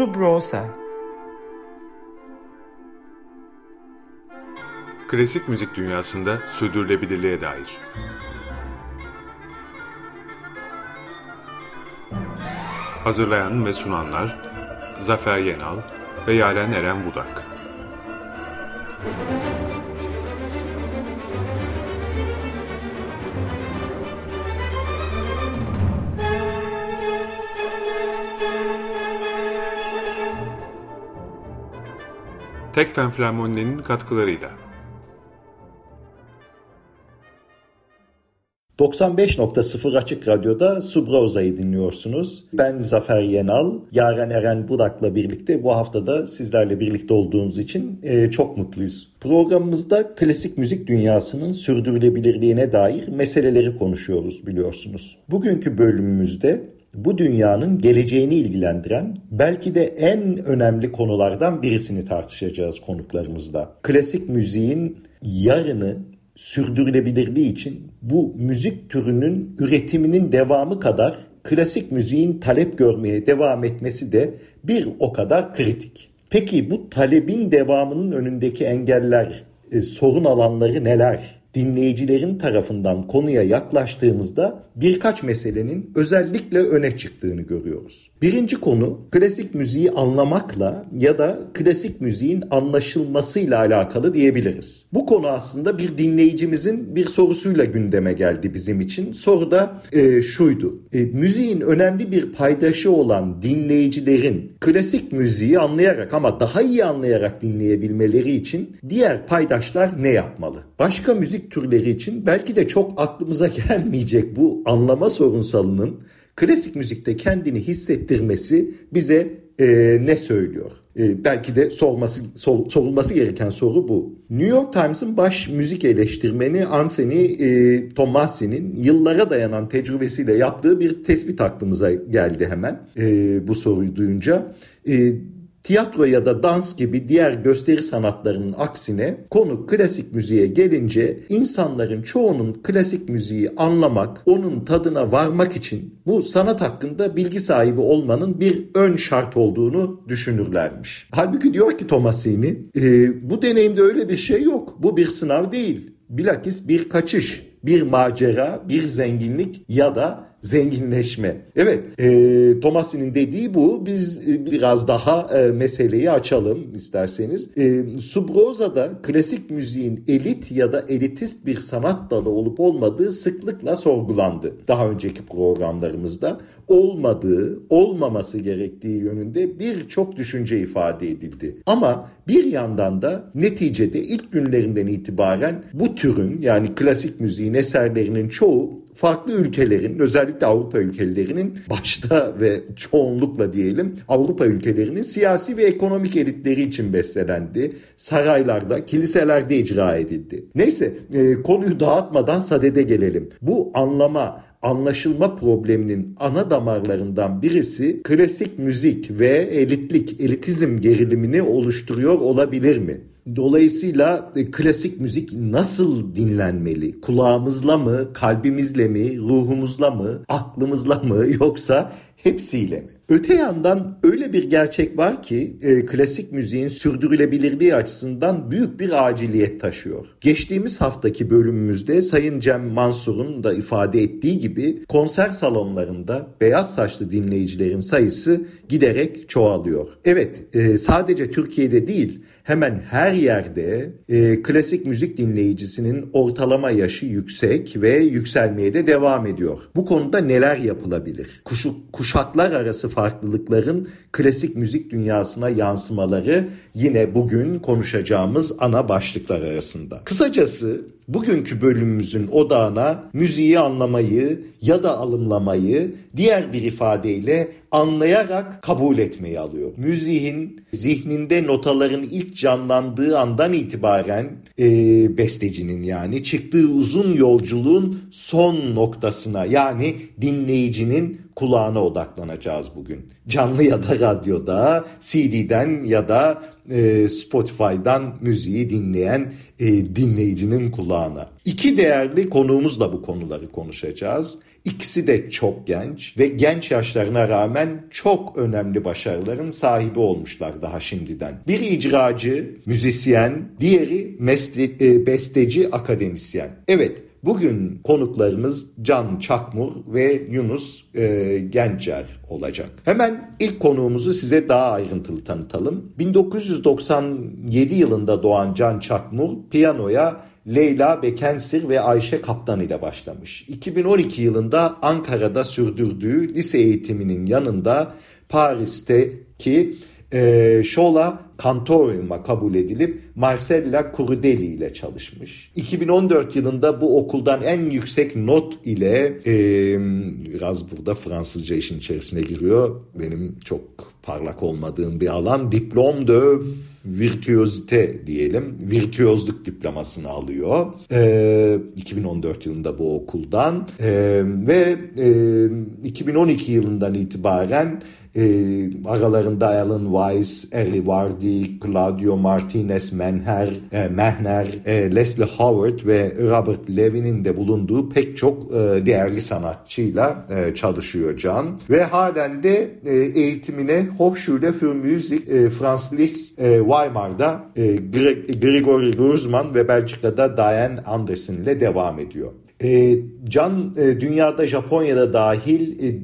Subrosa Klasik müzik dünyasında sürdürülebilirliğe dair. Hazırlayan ve sunanlar Zafer Yenal ve Yaren Eren Budak. Tekfen Flamonne'nin katkılarıyla. 95.0 Açık Radyo'da Subrauza'yı dinliyorsunuz. Ben Zafer Yenal, Yaren Eren Burak'la birlikte bu haftada sizlerle birlikte olduğumuz için e, çok mutluyuz. Programımızda klasik müzik dünyasının sürdürülebilirliğine dair meseleleri konuşuyoruz biliyorsunuz. Bugünkü bölümümüzde bu dünyanın geleceğini ilgilendiren belki de en önemli konulardan birisini tartışacağız konuklarımızla. Klasik müziğin yarını sürdürülebilirliği için bu müzik türünün üretiminin devamı kadar klasik müziğin talep görmeye devam etmesi de bir o kadar kritik. Peki bu talebin devamının önündeki engeller, e, sorun alanları neler? Dinleyicilerin tarafından konuya yaklaştığımızda birkaç meselenin özellikle öne çıktığını görüyoruz. Birinci konu klasik müziği anlamakla ya da klasik müziğin anlaşılmasıyla alakalı diyebiliriz. Bu konu aslında bir dinleyicimizin bir sorusuyla gündeme geldi bizim için. Soru da e, şuydu. E, müziğin önemli bir paydaşı olan dinleyicilerin klasik müziği anlayarak ama daha iyi anlayarak dinleyebilmeleri için diğer paydaşlar ne yapmalı? Başka müzik türleri için belki de çok aklımıza gelmeyecek bu anlama sorunsalının klasik müzikte kendini hissettirmesi bize e, ne söylüyor? E, belki de sorması, sor, sorulması gereken soru bu. New York Times'ın baş müzik eleştirmeni Anthony e, Tomasi'nin yıllara dayanan tecrübesiyle yaptığı bir tespit aklımıza geldi hemen e, bu soruyu duyunca. E, Tiyatro ya da dans gibi diğer gösteri sanatlarının aksine konu klasik müziğe gelince insanların çoğunun klasik müziği anlamak, onun tadına varmak için bu sanat hakkında bilgi sahibi olmanın bir ön şart olduğunu düşünürlermiş. Halbuki diyor ki Tomasini, e, bu deneyimde öyle bir şey yok. Bu bir sınav değil. Bilakis bir kaçış, bir macera, bir zenginlik ya da zenginleşme. Evet, e, Thomas'ın dediği bu. Biz e, biraz daha e, meseleyi açalım isterseniz. E, Subroza'da klasik müziğin elit ya da elitist bir sanat dalı olup olmadığı sıklıkla sorgulandı. Daha önceki programlarımızda olmadığı, olmaması gerektiği yönünde birçok düşünce ifade edildi. Ama bir yandan da neticede ilk günlerinden itibaren bu türün yani klasik müziğin eserlerinin çoğu farklı ülkelerin özellikle Avrupa ülkelerinin başta ve çoğunlukla diyelim Avrupa ülkelerinin siyasi ve ekonomik elitleri için bestelendi. Saraylarda, kiliselerde icra edildi. Neyse e, konuyu dağıtmadan sadede gelelim. Bu anlama, anlaşılma probleminin ana damarlarından birisi klasik müzik ve elitlik, elitizm gerilimini oluşturuyor olabilir mi? Dolayısıyla e, klasik müzik nasıl dinlenmeli? Kulağımızla mı, kalbimizle mi, ruhumuzla mı, aklımızla mı yoksa hepsiyle mi? Öte yandan öyle bir gerçek var ki e, klasik müziğin sürdürülebilirliği açısından büyük bir aciliyet taşıyor. Geçtiğimiz haftaki bölümümüzde Sayın Cem Mansur'un da ifade ettiği gibi konser salonlarında beyaz saçlı dinleyicilerin sayısı giderek çoğalıyor. Evet e, sadece Türkiye'de değil hemen her yerde e, klasik müzik dinleyicisinin ortalama yaşı yüksek ve yükselmeye de devam ediyor. Bu konuda neler yapılabilir? Kuşu, kuşaklar arası farklılıkların klasik müzik dünyasına yansımaları yine bugün konuşacağımız ana başlıklar arasında. Kısacası bugünkü bölümümüzün odağına müziği anlamayı ya da alımlamayı diğer bir ifadeyle anlayarak kabul etmeyi alıyor. Müziğin zihninde notaların ilk canlandığı andan itibaren e, bestecinin yani çıktığı uzun yolculuğun son noktasına yani dinleyicinin kulağına odaklanacağız bugün. Canlı ya da radyoda, CD'den ya da e, Spotify'dan müziği dinleyen e, dinleyicinin kulağına. İki değerli konuğumuzla bu konuları konuşacağız. İkisi de çok genç ve genç yaşlarına rağmen çok önemli başarıların sahibi olmuşlar daha şimdiden. Bir icracı, müzisyen, diğeri mesle, e, besteci, akademisyen. Evet, Bugün konuklarımız Can Çakmur ve Yunus e, Gencer olacak. Hemen ilk konuğumuzu size daha ayrıntılı tanıtalım. 1997 yılında doğan Can Çakmur piyanoya Leyla Bekensir ve Ayşe Kaptan ile başlamış. 2012 yılında Ankara'da sürdürdüğü lise eğitiminin yanında Paris'teki e, Şola Kantorium'a kabul edilip Marcella Crudeli ile çalışmış. 2014 yılında bu okuldan en yüksek not ile e, biraz burada Fransızca işin içerisine giriyor. Benim çok parlak olmadığım bir alan. Diplom de virtüözite diyelim. Virtüözlük diplomasını alıyor. E, 2014 yılında bu okuldan e, ve e, 2012 yılından itibaren e, aralarında Alan Weiss, Eri Vardy, Claudio Martinez Menher, e, Mehner, e, Leslie Howard ve Robert Levin'in de bulunduğu pek çok e, değerli sanatçıyla e, çalışıyor Can. Ve halen de e, eğitimine Hochschule für Musik e, Franz Liszt e, Weimar'da e, Gregory Guzman ve Belçika'da Diane Anderson ile devam ediyor. E, Can e, dünyada Japonya'da dahil e,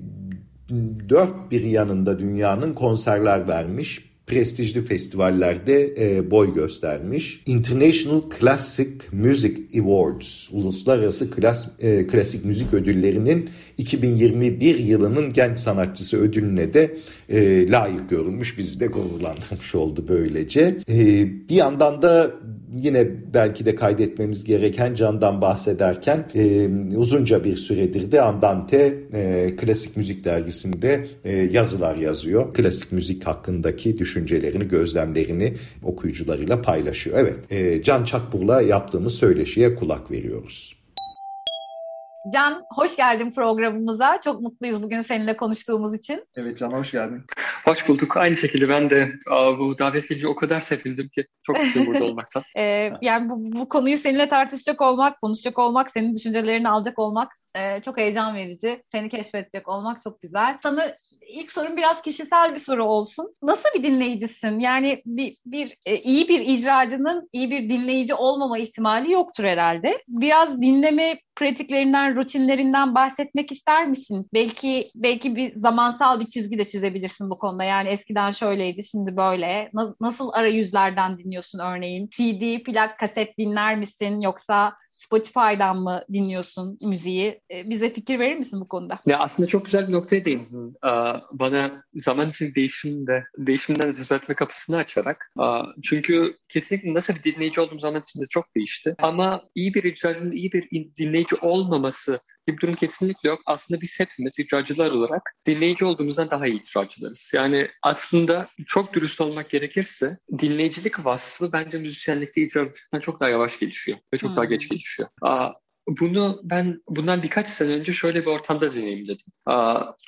dört bir yanında dünyanın konserler vermiş prestijli festivallerde e, boy göstermiş. International Classic Music Awards, Uluslararası Klas, e, Klasik Müzik Ödülleri'nin 2021 yılının genç sanatçısı ödülüne de e, layık görülmüş. Bizi de gururlandırmış oldu böylece. E, bir yandan da yine belki de kaydetmemiz gereken Can'dan bahsederken e, uzunca bir süredir de Andante e, Klasik Müzik Dergisi'nde e, yazılar yazıyor. Klasik müzik hakkındaki düşüncelerini, gözlemlerini okuyucularıyla paylaşıyor. Evet, e, Can Çakbur'la yaptığımız söyleşiye kulak veriyoruz. Can hoş geldin programımıza. Çok mutluyuz bugün seninle konuştuğumuz için. Evet Can hoş geldin. Hoş bulduk. Aynı şekilde ben de bu davet gelince o kadar sevindim ki çok mutluyum burada olmaktan. ee, yani bu, bu konuyu seninle tartışacak olmak, konuşacak olmak, senin düşüncelerini alacak olmak e, çok heyecan verici. Seni keşfedecek olmak çok güzel. Sana ilk sorum biraz kişisel bir soru olsun. Nasıl bir dinleyicisin? Yani bir, bir e, iyi bir icracının iyi bir dinleyici olmama ihtimali yoktur herhalde. Biraz dinleme pratiklerinden, rutinlerinden bahsetmek ister misin? Belki belki bir zamansal bir çizgi de çizebilirsin bu konuda. Yani eskiden şöyleydi, şimdi böyle. Na, nasıl arayüzlerden dinliyorsun örneğin? CD, plak, kaset dinler misin? Yoksa Spotify'dan mı dinliyorsun müziği? E, bize fikir verir misin bu konuda? Ya aslında çok güzel bir noktaya değindin. Bana zaman için değişimde, değişimden söz etme kapısını açarak. Çünkü kesinlikle nasıl bir dinleyici olduğum zaman içinde çok değişti. Ama iyi bir icracının iyi bir dinleyici olmaması bir durum kesinlikle yok. Aslında biz hepimiz icracılar olarak dinleyici olduğumuzdan daha iyi icracılarız. Yani aslında çok dürüst olmak gerekirse dinleyicilik vasfı bence müzisyenlikte icracılıktan çok daha yavaş gelişiyor ve çok hmm. daha geç gelişiyor. Aa, bunu ben bundan birkaç sene önce şöyle bir ortamda deneyimledim.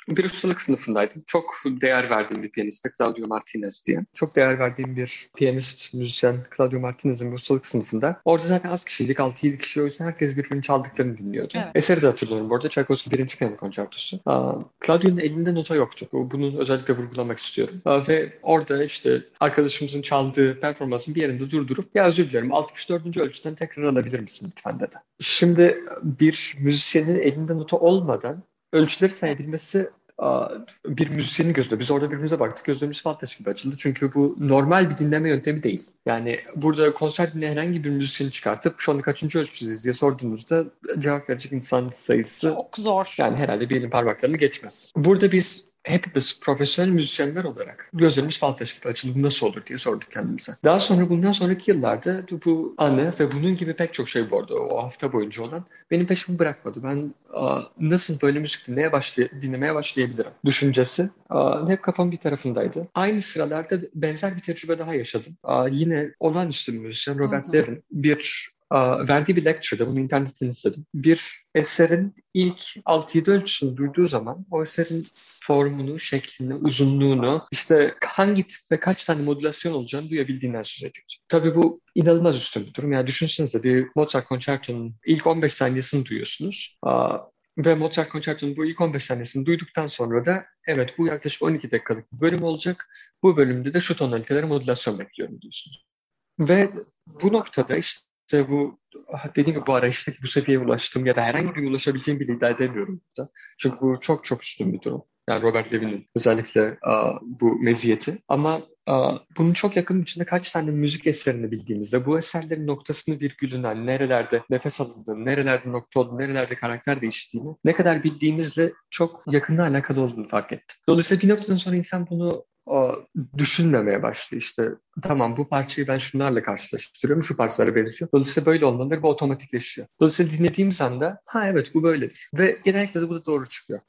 Bir ustalık sınıfındaydım. Çok değer verdiğim bir piyanist Claudio Martinez diye. Çok değer verdiğim bir piyanist, müzisyen Claudio Martinez'in ustalık sınıfında. Orada zaten az kişiydik, 6-7 kişi. O yüzden herkes birbirini çaldıklarını dinliyordu. Evet. Eseri de hatırlıyorum bu arada. Tchaikovsky birinci piyano konçertosu. Claudio'nun elinde nota yoktu. Bunu özellikle vurgulamak istiyorum. Ve orada işte arkadaşımızın çaldığı performansın bir yerinde durdurup ya özür dilerim 64. ölçüden tekrar alabilir misin lütfen dedi. Şimdi bir müzisyenin elinde nota olmadan ölçüleri sayabilmesi bir müzisyenin gözünde. Biz orada birbirimize baktık. Gözlerimiz fantaş gibi açıldı. Çünkü bu normal bir dinleme yöntemi değil. Yani burada konser dinleyen herhangi bir müzisyeni çıkartıp şu anda kaçıncı ölçüsüz diye sorduğunuzda cevap verecek insan sayısı çok zor. Yani herhalde bir elin parmaklarını geçmez. Burada biz hepimiz profesyonel müzisyenler olarak gözlerimiz fal taşı açıldı nasıl olur diye sorduk kendimize. Daha sonra bundan sonraki yıllarda bu anı ve bunun gibi pek çok şey arada o hafta boyunca olan benim peşimi bırakmadı. Ben a, nasıl böyle müzik dinlemeye, başlay dinlemeye başlayabilirim düşüncesi a, hep kafam bir tarafındaydı. Aynı sıralarda benzer bir tecrübe daha yaşadım. A, yine olağanüstü müzisyen Robert Levin bir verdiği bir lecture'da, bunu internetten izledim. Bir eserin ilk 6-7 ölçüsünü duyduğu zaman o eserin formunu, şeklini, uzunluğunu, işte hangi tip ve kaç tane modülasyon olacağını duyabildiğinden söz ediyordu. Tabii bu inanılmaz üstün bir durum. Yani düşünsenize bir Mozart konçertonun ilk 15 saniyesini duyuyorsunuz ve Mozart konçertonun bu ilk 15 tanesini duyduktan sonra da evet bu yaklaşık 12 dakikalık bir bölüm olacak. Bu bölümde de şu tonalitelere modülasyon bekliyorum diyorsunuz. Ve bu noktada işte bu dediğim gibi bu arayıştaki bu seviyeye ulaştım ya da herhangi bir ulaşabileceğim bile iddia edemiyorum burada. Çünkü bu çok çok üstün bir durum. Yani Robert Levin'in özellikle a, bu meziyeti. Ama a, bunun çok yakın içinde kaç tane müzik eserini bildiğimizde bu eserlerin noktasını virgülünden hani nerelerde nefes alındığını, nerelerde nokta olduğunu, nerelerde karakter değiştiğini ne kadar bildiğimizle çok yakında alakalı olduğunu fark ettim. Dolayısıyla bir noktadan sonra insan bunu düşünmemeye başlıyor. İşte tamam bu parçayı ben şunlarla karşılaştırıyorum, şu parçalara benziyor. Dolayısıyla böyle olmalıdır, bu otomatikleşiyor. Dolayısıyla dinlediğimiz anda ha evet bu böyledir. Ve genellikle de bu da doğru çıkıyor.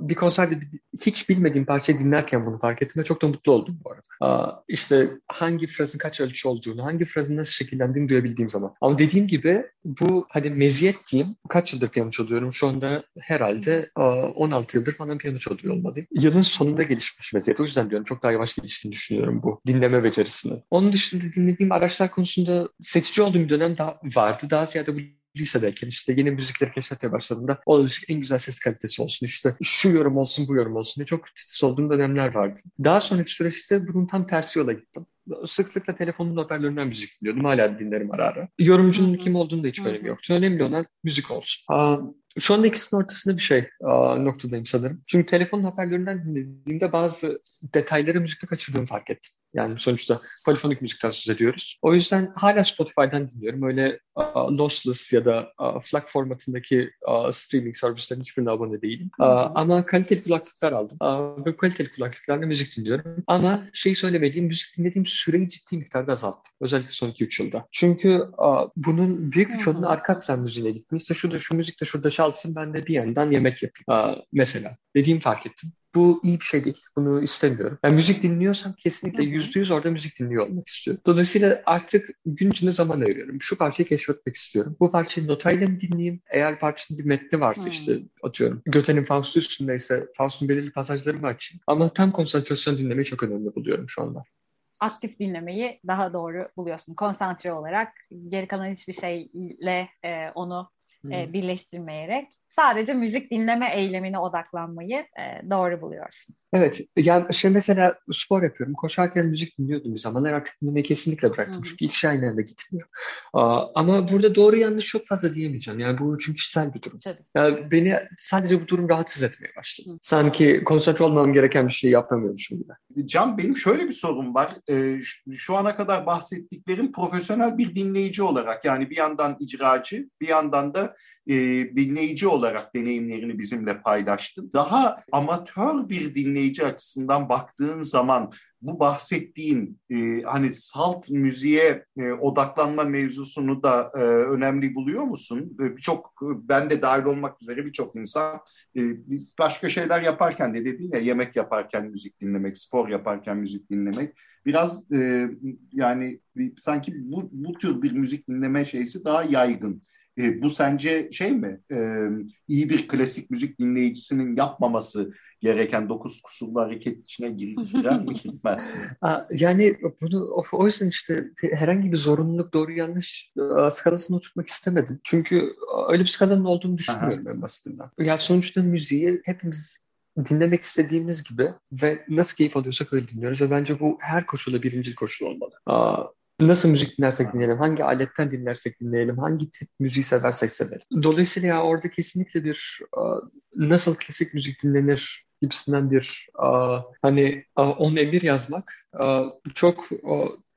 Bir konserde hiç bilmediğim parçayı dinlerken bunu fark ettim ve çok da mutlu oldum bu arada. İşte hangi frazın kaç ölçü olduğunu, hangi frazın nasıl şekillendiğini duyabildiğim zaman. Ama dediğim gibi bu hani meziyet diyeyim. Kaç yıldır piyano çalıyorum? Şu anda herhalde 16 yıldır falan piyano çalıyor olmalıyım. Yılın sonunda gelişmiş meziyet. O yüzden diyorum çok daha yavaş geliştiğini düşünüyorum bu dinleme becerisini. Onun dışında dinlediğim araçlar konusunda seçici olduğum bir dönem daha vardı. Daha ziyade bu lisedeyken işte yeni müzikleri keşfetmeye başladığımda olacak en güzel ses kalitesi olsun işte şu yorum olsun bu yorum olsun diye çok titiz olduğum dönemler vardı. Daha sonraki süreçte bunun tam tersi yola gittim. Sıklıkla telefonun hoparlöründen müzik dinliyordum. Hala dinlerim ara ara. Yorumcunun kim olduğunu da hiç önemi yoktu. Önemli olan müzik olsun. Aa, şu anda ikisinin ortasında bir şey aa, noktadayım sanırım. Çünkü telefonun hoparlöründen dinlediğimde bazı detayları müzikte kaçırdığımı fark ettim. Yani sonuçta polifonik müzikten söz ediyoruz. O yüzden hala Spotify'dan dinliyorum. Öyle lossless ya da FLAC formatındaki streaming servislerin hiçbirine abone değilim. Ama kaliteli kulaklıklar aldım. Ve kaliteli kulaklıklarla müzik dinliyorum. Ama şeyi söylemeliyim, müzik dinlediğim süreyi ciddi miktarda azalttım. Özellikle son 2-3 yılda. Çünkü bunun büyük bir çoğunluğu arka plan müziğine gitmiş. İşte şurada şu müzik de şurada çalsın ben de bir yandan yemek yapayım. Mesela dediğimi fark ettim bu iyi bir şey değil. Bunu istemiyorum. Ben müzik dinliyorsam kesinlikle yüzde yüz orada müzik dinliyor olmak istiyorum. Dolayısıyla artık gün içinde zaman ayırıyorum. Şu parçayı keşfetmek istiyorum. Bu parçayı notayla mı dinleyeyim? Eğer parçanın bir metni varsa hmm. işte atıyorum. Göte'nin Faust'u üstündeyse Faust'un belirli pasajlarını açayım. Ama tam konsantrasyon dinlemeyi çok önemli buluyorum şu anda aktif dinlemeyi daha doğru buluyorsun. Konsantre olarak geri kalan hiçbir şeyle e, onu e, birleştirmeyerek sadece müzik dinleme eylemine odaklanmayı e, doğru buluyorsun. Evet, yani şey mesela spor yapıyorum. Koşarken müzik dinliyordum bir zamanlar. Artık dinlemeyi kesinlikle bıraktım. Hı. Çünkü iki aynı anda gitmiyor. Aa, ama burada doğru yanlış çok fazla diyemeyeceğim. Yani bu çünkü kişisel bir durum. Tabii. Yani beni sadece bu durum rahatsız etmeye başladı. Hı. Sanki konsantre olmam gereken bir şey yapamıyormuşum gibi. Can benim şöyle bir sorum var. Ee, şu ana kadar bahsettiklerim profesyonel bir dinleyici olarak yani bir yandan icracı bir yandan da e, dinleyici olarak deneyimlerini bizimle paylaştın. Daha amatör bir dinleyici açısından baktığın zaman bu bahsettiğin e, hani salt müziğe e, odaklanma mevzusunu da e, önemli buluyor musun? E, birçok ben de dahil olmak üzere birçok insan e, başka şeyler yaparken de dedin ya yemek yaparken müzik dinlemek, spor yaparken müzik dinlemek biraz e, yani sanki bu, bu tür bir müzik dinleme şeysi daha yaygın. E, bu sence şey mi? E, iyi bir klasik müzik dinleyicisinin yapmaması gereken dokuz kusurlu hareket içine girer mi gitmez Yani bunu o yüzden işte herhangi bir zorunluluk doğru yanlış skalasını oturtmak istemedim. Çünkü öyle bir skalanın olduğunu düşünmüyorum Aha. en basitinden. Ya sonuçta müziği hepimiz dinlemek istediğimiz gibi ve nasıl keyif alıyorsak öyle dinliyoruz ve bence bu her koşulda birinci koşul olmalı. Nasıl müzik dinlersek dinleyelim, hangi aletten dinlersek dinleyelim, hangi tip müziği seversek sevelim. Dolayısıyla ya orada kesinlikle bir nasıl klasik müzik dinlenir gibisinden bir hani on emir yazmak çok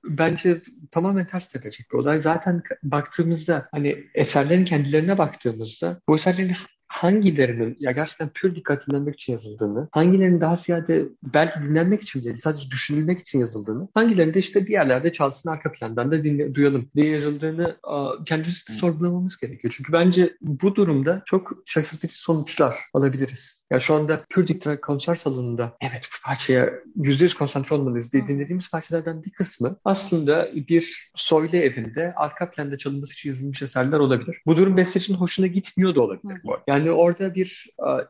bence tamamen ters tepecek bir olay. Zaten baktığımızda hani eserlerin kendilerine baktığımızda bu eserlerin hangilerinin ya gerçekten pür dikkat dinlenmek için yazıldığını, hangilerinin daha ziyade belki dinlenmek için değil, sadece düşünülmek için yazıldığını, hangilerinde işte bir yerlerde çalsın arka plandan da dinle, duyalım diye yazıldığını kendimizi de sorgulamamız gerekiyor. Çünkü bence bu durumda çok şaşırtıcı sonuçlar alabiliriz. Ya şu anda pür dikkat konser salonunda evet bu parçaya yüzde yüz konsantre olmalıyız diye dinlediğimiz parçalardan bir kısmı aslında bir soylu evinde arka planda çalınması için yazılmış eserler olabilir. Bu durum bestecinin hoşuna gitmiyor da olabilir. Yani yani orada bir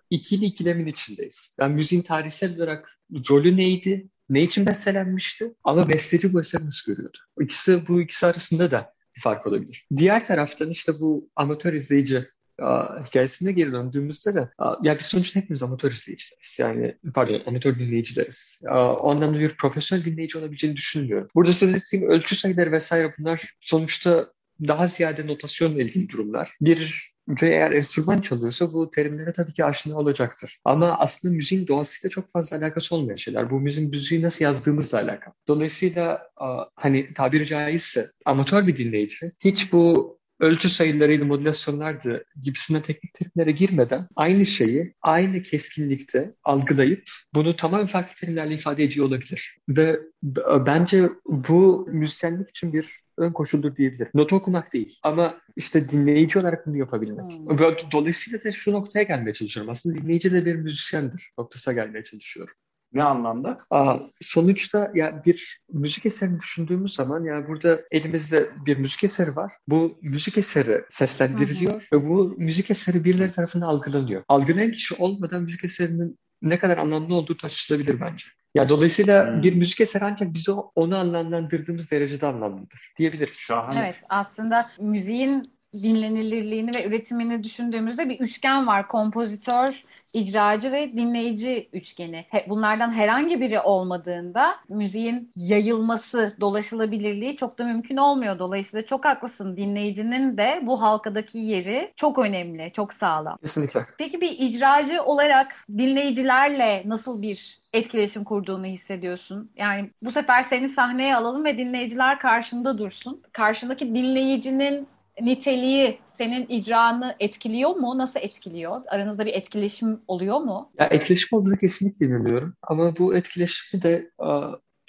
ikili ikilemin içindeyiz. Yani müziğin tarihsel olarak rolü neydi? Ne için bestelenmişti? Ama besteci bu eseri nasıl görüyordu? İkisi, bu ikisi arasında da bir fark olabilir. Diğer taraftan işte bu amatör izleyici hikayesine geri döndüğümüzde de ya biz sonuçta hepimiz amatör izleyicileriz. Yani pardon amatör dinleyicileriz. O anlamda bir profesyonel dinleyici olabileceğini düşünmüyorum. Burada söz ettiğim ölçü sayıları vesaire bunlar sonuçta daha ziyade notasyonla ilgili durumlar. Bir ve eğer enstrüman çalıyorsa bu terimlere tabii ki aşina olacaktır. Ama aslında müziğin doğasıyla çok fazla alakası olmayan şeyler. Bu müziğin müziği nasıl yazdığımızla alakalı. Dolayısıyla hani tabiri caizse amatör bir dinleyici hiç bu ölçü sayılarıydı, modülasyonlardı gibisinden teknik terimlere girmeden aynı şeyi aynı keskinlikte algılayıp bunu tamamen farklı terimlerle ifade ediyor olabilir. Ve bence bu müzisyenlik için bir ön koşuldur diyebilirim. Not okumak değil ama işte dinleyici olarak bunu yapabilmek. Hmm. Dolayısıyla da şu noktaya gelmeye çalışıyorum. Aslında dinleyici de bir müzisyendir noktasına gelmeye çalışıyorum. Ne anlamda? Aa, sonuçta ya bir müzik eserini düşündüğümüz zaman yani burada elimizde bir müzik eseri var. Bu müzik eseri seslendiriliyor hı hı. ve bu müzik eseri birileri tarafından algılanıyor. Algılayan kişi olmadan müzik eserinin ne kadar anlamlı olduğu tartışılabilir bence. Ya dolayısıyla hmm. bir müzik eseri ancak bize onu anlamlandırdığımız derecede anlamlıdır diyebiliriz. Şahane. Evet aslında müziğin dinlenilirliğini ve üretimini düşündüğümüzde bir üçgen var. Kompozitör, icracı ve dinleyici üçgeni. Bunlardan herhangi biri olmadığında müziğin yayılması, dolaşılabilirliği çok da mümkün olmuyor. Dolayısıyla çok haklısın. Dinleyicinin de bu halkadaki yeri çok önemli, çok sağlam. Kesinlikle. Peki bir icracı olarak dinleyicilerle nasıl bir etkileşim kurduğunu hissediyorsun? Yani bu sefer seni sahneye alalım ve dinleyiciler karşında dursun. Karşındaki dinleyicinin niteliği senin icranı etkiliyor mu? Nasıl etkiliyor? Aranızda bir etkileşim oluyor mu? Ya etkileşim olduğunu kesinlikle inanıyorum. Ama bu etkileşimi de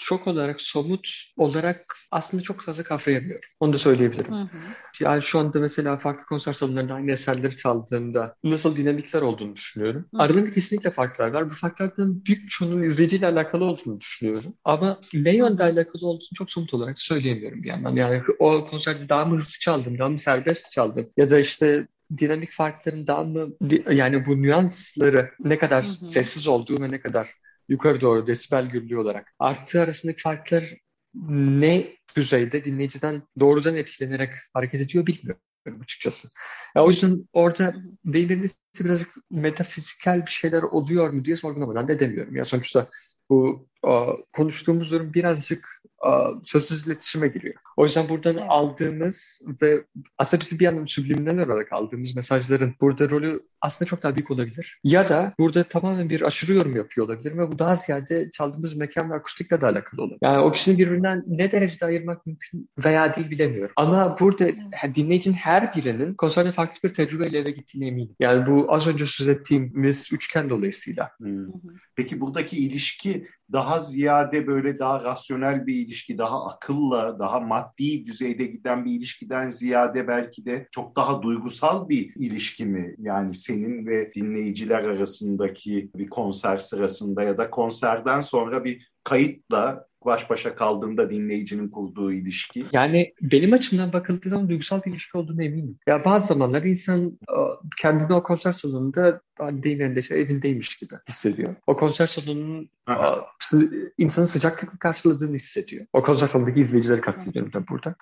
çok olarak somut olarak aslında çok fazla kavrayamıyorum. Onu da söyleyebilirim. Hı hı. Yani şu anda mesela farklı konser salonlarında aynı eserleri çaldığımda nasıl dinamikler olduğunu düşünüyorum. Hı. Aralarında kesinlikle farklar var. Bu farklardan büyük çoğunun izleyiciyle alakalı olduğunu düşünüyorum. Ama ne yönde alakalı olduğunu çok somut olarak söyleyemiyorum bir yandan. Yani o konserde daha mı hızlı çaldım, daha mı serbest çaldım ya da işte dinamik farkların daha mı yani bu nüansları ne kadar hı hı. sessiz olduğu ve ne kadar yukarı doğru desibel gürlüğü olarak arttığı arasındaki farklar ne düzeyde dinleyiciden doğrudan etkilenerek hareket ediyor bilmiyorum açıkçası. Ya o yüzden orada deyimlerinde birazcık metafiziksel bir şeyler oluyor mu diye sorgulamadan ne demiyorum. Ya sonuçta bu konuştuğumuz durum birazcık sözsüz iletişime giriyor. O yüzden buradan evet. aldığımız ve aslında bizim bir yandan subliminal olarak aldığımız mesajların burada rolü aslında çok daha büyük olabilir. Ya da burada tamamen bir aşırı yorum yapıyor olabilir ve bu daha ziyade çaldığımız mekan ve akustikle de alakalı olabilir. Yani o kişinin birbirinden ne derecede ayırmak mümkün veya değil bilemiyorum. Ama burada dinleyicinin her birinin konserde farklı bir tecrübeyle eve gittiğine eminim. Yani bu az önce söz ettiğimiz üçgen dolayısıyla. Hmm. Peki buradaki ilişki daha ziyade böyle daha rasyonel bir ilişki, daha akılla, daha maddi düzeyde giden bir ilişkiden ziyade belki de çok daha duygusal bir ilişki mi? Yani senin ve dinleyiciler arasındaki bir konser sırasında ya da konserden sonra bir kayıtla baş başa kaldığında dinleyicinin kurduğu ilişki? Yani benim açımdan bakıldığı zaman duygusal bir ilişki olduğunu eminim. Ya bazı zamanlar insan kendini o konser salonunda şey evindeymiş gibi hissediyor. O konser salonunun Aha. insanın sıcaklıkla karşıladığını hissediyor. O konser salonundaki izleyicileri kastediyorum da burada.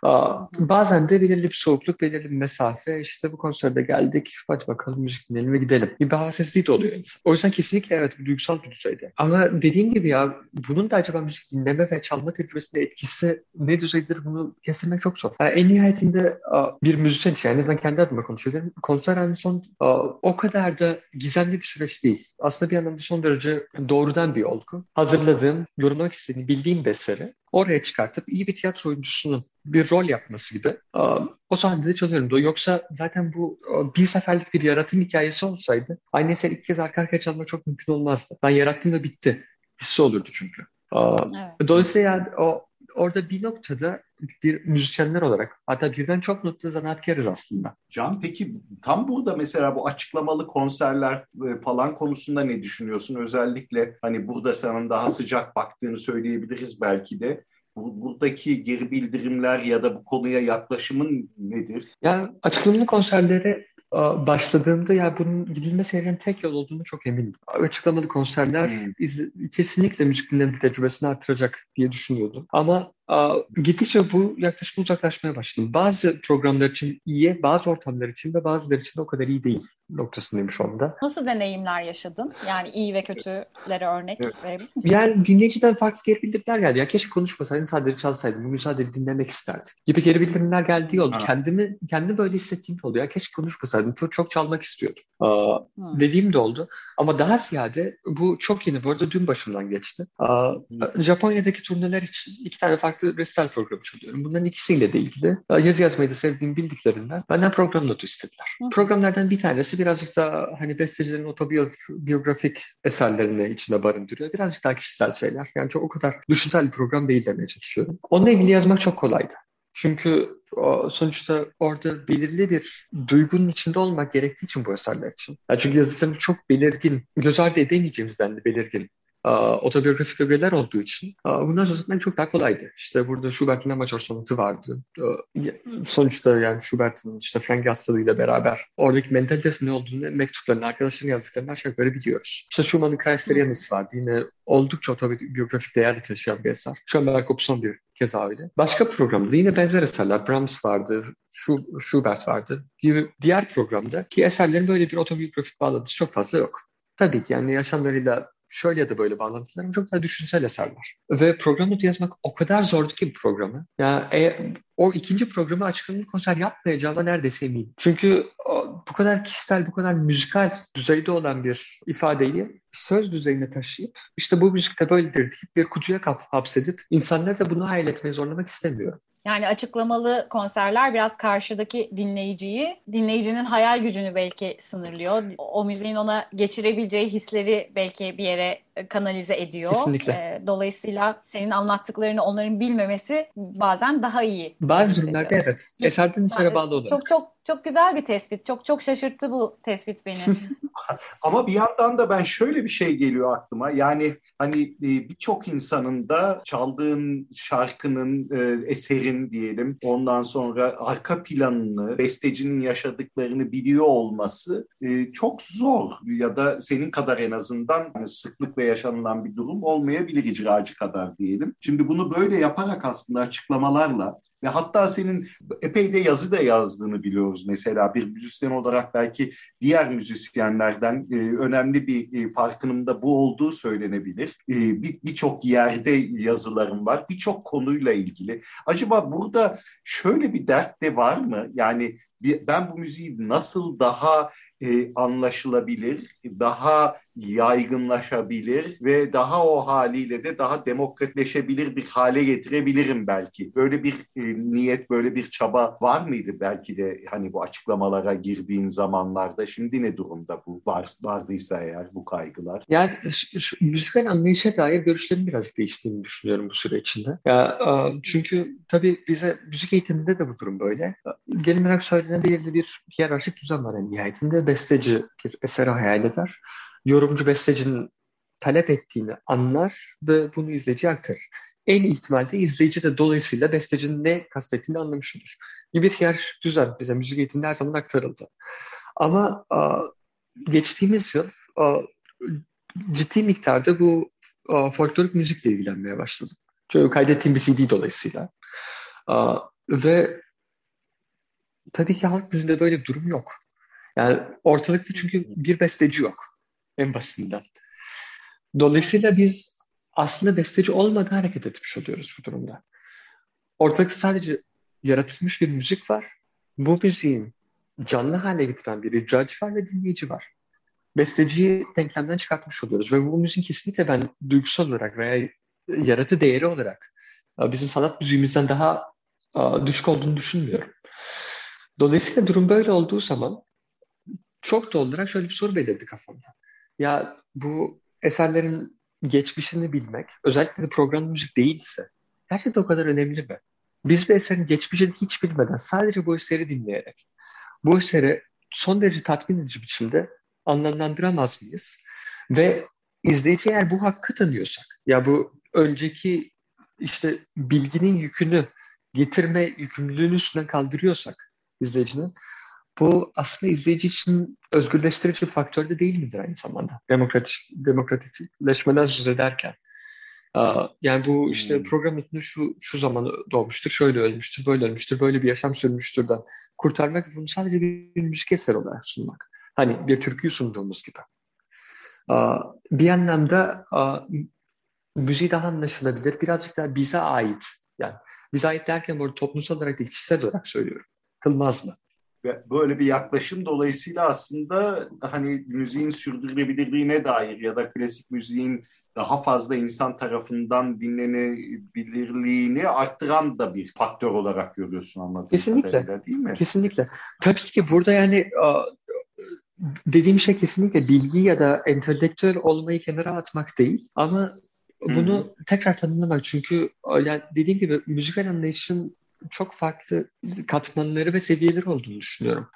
bazen de belirli bir soğukluk, belirli bir mesafe. İşte bu konserde geldik, hadi bakalım müzik dinleyelim ve gidelim. Bir havasizliği de oluyor insan. O yüzden kesinlikle evet duygusal bir düzeyde. Ama dediğim gibi ya bunun da acaba müzik dinleme ve çalma tecrübesinde etkisi ne düzeydir bunu kestirmek çok zor. Yani en nihayetinde bir müzisyen için, en azından kendi adıma konuşuyorum. Konser en son o kadar da gizemli bir süreç değil. Aslında bir anlamda son derece doğrudan bir olgu. Hazırladığım, yorumlamak istediğim, bildiğim bir eseri oraya çıkartıp iyi bir tiyatro oyuncusunun bir rol yapması gibi o sahnede çalıyorum. Yoksa zaten bu bir seferlik bir yaratım hikayesi olsaydı aynı eseri ilk kez arka arkaya çalmak çok mümkün olmazdı. Ben yarattım da bitti. Hissi olurdu çünkü. Evet. Dolayısıyla yani o orada bir noktada bir müzisyenler olarak hatta birden çok noktada zanaatkarız aslında. Can peki tam burada mesela bu açıklamalı konserler e, falan konusunda ne düşünüyorsun? Özellikle hani burada senin daha sıcak baktığını söyleyebiliriz belki de. Buradaki geri bildirimler ya da bu konuya yaklaşımın nedir? Yani açıklamalı konserlere başladığımda ya bunun gidilmesi gereken tek yol olduğunu çok eminim. Açıklamalı konserler hmm. iz, kesinlikle müzik dinleme tecrübesini artıracak diye düşünüyordum. Ama gittikçe bu yaklaşık uzaklaşmaya başladım. Bazı programlar için iyi, bazı ortamlar için ve bazıları için de o kadar iyi değil noktasındayım şu anda. Nasıl deneyimler yaşadın? Yani iyi ve kötülere örnek evet. verebilir misin? Yani dinleyiciden farklı geri bildirimler geldi. Ya keşke konuşmasaydın sadece çalsaydın. Bugün sadece dinlemek isterdik. Gibi geri bildirimler geldiği oldu. Ha. Kendimi kendi böyle hissettiğim oldu. Ya keşke konuşmasaydım. Çok, çok çalmak istiyordum. Aa, dediğim de oldu. Ama daha ziyade bu çok yeni. Bu arada dün başımdan geçti. Aa, Japonya'daki turneler için iki tane farklı resital programı çalıyorum. Bunların ikisiyle de ilgili. Yazı yazmayı da sevdiğim bildiklerinden benden program notu istediler. Hı. Programlardan bir tanesi birazcık daha hani bestecilerin otobiyografik eserlerini içinde barındırıyor. Birazcık daha kişisel şeyler. Yani çok o kadar düşünsel bir program değil demeye çalışıyorum. Onunla ilgili yazmak çok kolaydı. Çünkü sonuçta orada belirli bir duygunun içinde olmak gerektiği için bu eserler için. Yani çünkü yazıcının çok belirgin, göz ardı edemeyeceğimizden de belirgin otobiyografik ögeler olduğu için bunlar yazmak çok daha kolaydı. İşte burada Schubert'in Amacor sonatı vardı. Sonuçta yani Schubert'in işte Frank hastalığıyla beraber oradaki mentalitesi ne olduğunu mektuplarını, arkadaşlarının yazdıklarını aşağı yukarı biliyoruz. İşte Schumann'ın Kayseriyanis vardı. Yine oldukça otobiyografik değerli taşıyan bir eser. Schönberg son bir keza öyle. Başka programda yine benzer eserler. Brahms vardı, Schubert vardı gibi diğer programda ki eserlerin böyle bir otobiyografik bağlantısı çok fazla yok. Tabii ki yani yaşamlarıyla şöyle ya da böyle bağlantılarım çok daha düşünsel eserler. Ve program notu yazmak o kadar zordu ki bu programı. Ya e, o ikinci programı açıklamalı konser yapmayacağıma neredeyse eminim. Çünkü o, bu kadar kişisel, bu kadar müzikal düzeyde olan bir ifadeyi söz düzeyine taşıyıp işte bu müzikte böyledir deyip bir kutuya kap hapsedip insanları da bunu hayal etmeye zorlamak istemiyorum. Yani açıklamalı konserler biraz karşıdaki dinleyiciyi, dinleyicinin hayal gücünü belki sınırlıyor. O müziğin ona geçirebileceği hisleri belki bir yere kanalize ediyor. Kesinlikle. E, dolayısıyla senin anlattıklarını onların bilmemesi bazen daha iyi. Bazı durumlarda evet. Eserden esere bağlı oluyor. Çok çok çok güzel bir tespit. Çok çok şaşırttı bu tespit beni. Ama bir yandan da ben şöyle bir şey geliyor aklıma. Yani hani e, birçok insanın da çaldığın şarkının, e, eserin diyelim ondan sonra arka planını, bestecinin yaşadıklarını biliyor olması e, çok zor. Ya da senin kadar en azından hani sıklıkla yaşanılan bir durum olmayabilir icracı kadar diyelim. Şimdi bunu böyle yaparak aslında açıklamalarla ve hatta senin epey de yazı da yazdığını biliyoruz mesela bir müzisyen olarak belki diğer müzisyenlerden e, önemli bir e, farkının da bu olduğu söylenebilir. E, Birçok bir yerde yazılarım var, birçok konuyla ilgili. Acaba burada şöyle bir dert de var mı? Yani ben bu müziği nasıl daha e, anlaşılabilir, daha yaygınlaşabilir ve daha o haliyle de daha demokratleşebilir bir hale getirebilirim belki. Böyle bir e, niyet, böyle bir çaba var mıydı belki de hani bu açıklamalara girdiğin zamanlarda? Şimdi ne durumda bu var, vardıysa eğer bu kaygılar? Yani şu, şu, müzikal anlayışa dair görüşlerim birazcık değiştiğini düşünüyorum bu süre içinde. Ya, çünkü tabii bize müzik eğitiminde de bu durum böyle. Genel olarak söylenen belirli bir hiyerarşik düzen var en nihayetinde besteci bir eseri hayal eder. Yorumcu bestecinin talep ettiğini anlar ve bunu izleyiciye aktarır. En ihtimalle izleyici de dolayısıyla bestecinin ne kastettiğini anlamış olur. Gibi bir yer düzen bize müzik eğitiminde her zaman aktarıldı. Ama a, geçtiğimiz yıl a, ciddi miktarda bu a, folklorik müzikle ilgilenmeye başladım. Çünkü kaydettiğim bir CD dolayısıyla. A, ve tabii ki halk müziğinde böyle bir durum yok. Yani ortalıkta çünkü bir besteci yok. En basitinden. Dolayısıyla biz aslında besteci olmadan hareket etmiş oluyoruz bu durumda. Ortalıkta sadece yaratılmış bir müzik var. Bu müziğin canlı hale getiren bir icracı var ve dinleyici var. Besteciyi denklemden çıkartmış oluyoruz ve bu müziğin kesinlikle ben duygusal olarak veya yaratı değeri olarak bizim sanat müziğimizden daha düşük olduğunu düşünmüyorum. Dolayısıyla durum böyle olduğu zaman çok da olarak şöyle bir soru belirdi kafamda. Ya bu eserlerin geçmişini bilmek, özellikle de program müzik değilse gerçekten o kadar önemli mi? Biz bir eserin geçmişini hiç bilmeden sadece bu eseri dinleyerek bu eseri son derece tatmin edici biçimde anlamlandıramaz mıyız? Ve izleyici eğer bu hakkı tanıyorsak, ya bu önceki işte bilginin yükünü getirme yükümlülüğünü üstünden kaldırıyorsak izleyicinin bu aslında izleyici için özgürleştirici bir faktör de değil midir aynı zamanda? Demokratik, demokratikleşmeden söz ederken. Yani bu işte hmm. program içinde şu şu zaman doğmuştur, şöyle ölmüştür, böyle ölmüştür, böyle bir yaşam sürmüştürden kurtarmak bunu sadece bir, müzik eseri olarak sunmak. Hani bir türküyü sunduğumuz gibi. Bir anlamda müziği daha anlaşılabilir, birazcık daha bize ait. Yani bize ait derken burada toplumsal olarak değil, kişisel olarak söylüyorum. Kılmaz mı? Böyle bir yaklaşım dolayısıyla aslında hani müziğin sürdürülebilirliğine dair ya da klasik müziğin daha fazla insan tarafından dinlenebilirliğini arttıran da bir faktör olarak görüyorsun anladığım Kesinlikle. kadarıyla değil mi? Kesinlikle. Tabii ki burada yani dediğim şey kesinlikle bilgi ya da entelektüel olmayı kenara atmak değil ama bunu Hı-hı. tekrar tanımlamak çünkü yani dediğim gibi müzikal anlayışın çok farklı katmanları ve seviyeleri olduğunu düşünüyorum.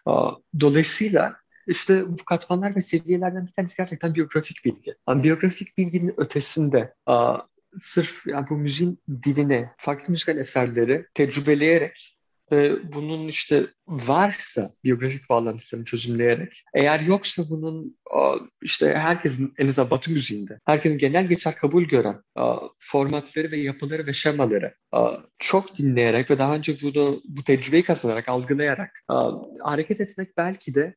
Dolayısıyla işte bu katmanlar ve seviyelerden bir tanesi gerçekten biyografik bilgi. Yani biyografik bilginin ötesinde sırf yani bu müziğin dilini, farklı müzikal eserleri tecrübeleyerek ve bunun işte varsa biyografik bağlantısını çözümleyerek, eğer yoksa bunun işte herkesin en azından Batı müziğinde, herkesin genel geçer kabul gören formatları ve yapıları ve şemaları çok dinleyerek ve daha önce bunu bu tecrübeyi kazanarak, algılayarak hareket etmek belki de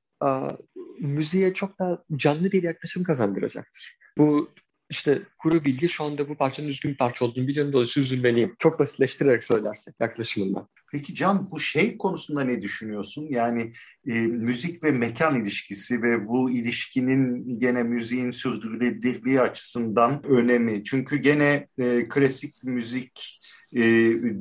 müziğe çok da canlı bir yaklaşım kazandıracaktır. Bu işte kuru bilgi şu anda bu parçanın üzgün bir parça olduğunu biliyorum dolayısıyla üzülmeliyim. Çok basitleştirerek söylersek yaklaşımından. Peki Can bu şey konusunda ne düşünüyorsun? Yani e, müzik ve mekan ilişkisi ve bu ilişkinin gene müziğin sürdürülebilirliği açısından önemi. Çünkü gene e, klasik müzik e,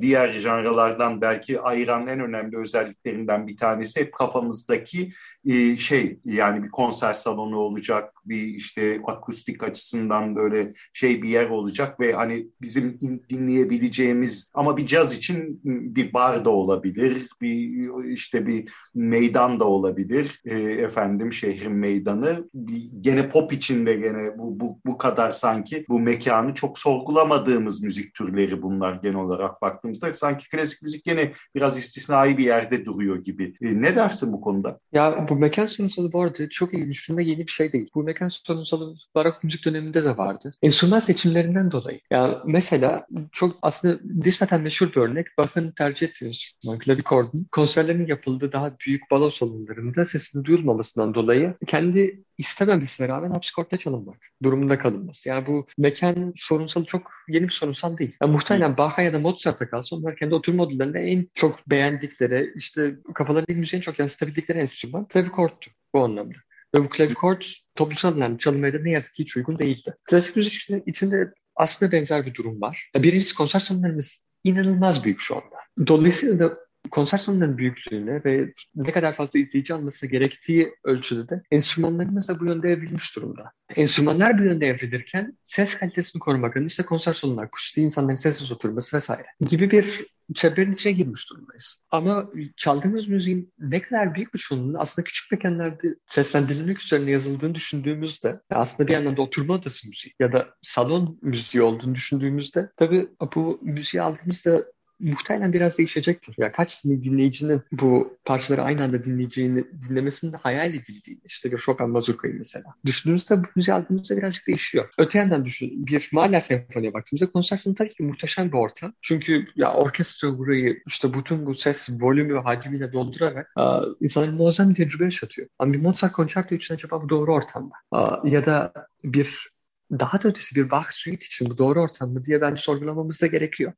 diğer janralardan belki ayıran en önemli özelliklerinden bir tanesi hep kafamızdaki e, şey yani bir konser salonu olacak, bir işte akustik açısından böyle şey bir yer olacak ve hani bizim dinleyebileceğimiz ama bir caz için bir bar da olabilir, bir işte bir meydan da olabilir. E, efendim şehrin meydanı. Bir, gene pop için de gene bu, bu, bu kadar sanki bu mekanı çok sorgulamadığımız müzik türleri bunlar genel olarak baktığımızda. Sanki klasik müzik gene biraz istisnai bir yerde duruyor gibi. E, ne dersin bu konuda? Ya bu mekan sorunsalı arada çok iyi Üstünde yeni bir şey değil. Bu mekan sorunsalı barok müzik döneminde de vardı. Enstrüman seçimlerinden dolayı. Ya mesela çok aslında nispeten meşhur bir örnek. Bach'ın tercih ettiği enstrüman klavikordun konserlerinin yapıldığı daha büyük balo salonlarında sesinin duyulmamasından dolayı kendi istememesine rağmen hapsi çalınmak durumunda kalınması. Yani bu mekan sorunsalı çok yeni bir sorunsal değil. Yani muhtemelen Bach'a ya da Mozart'a kalsa onlar kendi oturma modüllerinde en çok beğendikleri, işte kafalarındaki müziği en çok yansıtabildikleri enstrüman klavikorttu bu anlamda. Ve bu klavikort toplumsal anlamda çalınmaya da ne yazık ki hiç uygun değildi. Klasik müzik içinde aslında benzer bir durum var. Birincisi konser salonlarımız inanılmaz büyük şu anda. Dolayısıyla da konser salonlarının büyüklüğüne ve ne kadar fazla izleyici alması gerektiği ölçüde de enstrümanlarımız da bu yönde evrilmiş durumda. Enstrümanlar bu yönde evrilirken ses kalitesini korumak adına işte konser salonu akustiği, insanların sessiz oturması vesaire gibi bir çemberin içine girmiş durumdayız. Ama çaldığımız müziğin ne kadar büyük bir çoğunluğunun aslında küçük mekanlarda seslendirilmek üzerine yazıldığını düşündüğümüzde aslında bir yandan da oturma odası müziği ya da salon müziği olduğunu düşündüğümüzde tabii bu müziği aldığımızda muhtemelen biraz değişecektir. Ya kaç dinleyicinin bu parçaları aynı anda dinleyeceğini, dinlemesinin hayal edildiğini, işte Chopin Mazurka'yı mesela. Düşündüğünüzde bu müziği aldığınızda birazcık değişiyor. Öte yandan düşün, bir Mahler Senfoni'ye baktığımızda konser sonu tabii ki muhteşem bir ortam. Çünkü ya orkestra burayı işte bütün bu ses volümü hacmiyle doldurarak a, insanın muazzam bir tecrübe yaşatıyor. Ama bir Mozart konçerto için acaba bu doğru ortamda? A, ya da bir daha da ötesi bir Bach suite için bu doğru ortam mı diye bence sorgulamamız da gerekiyor.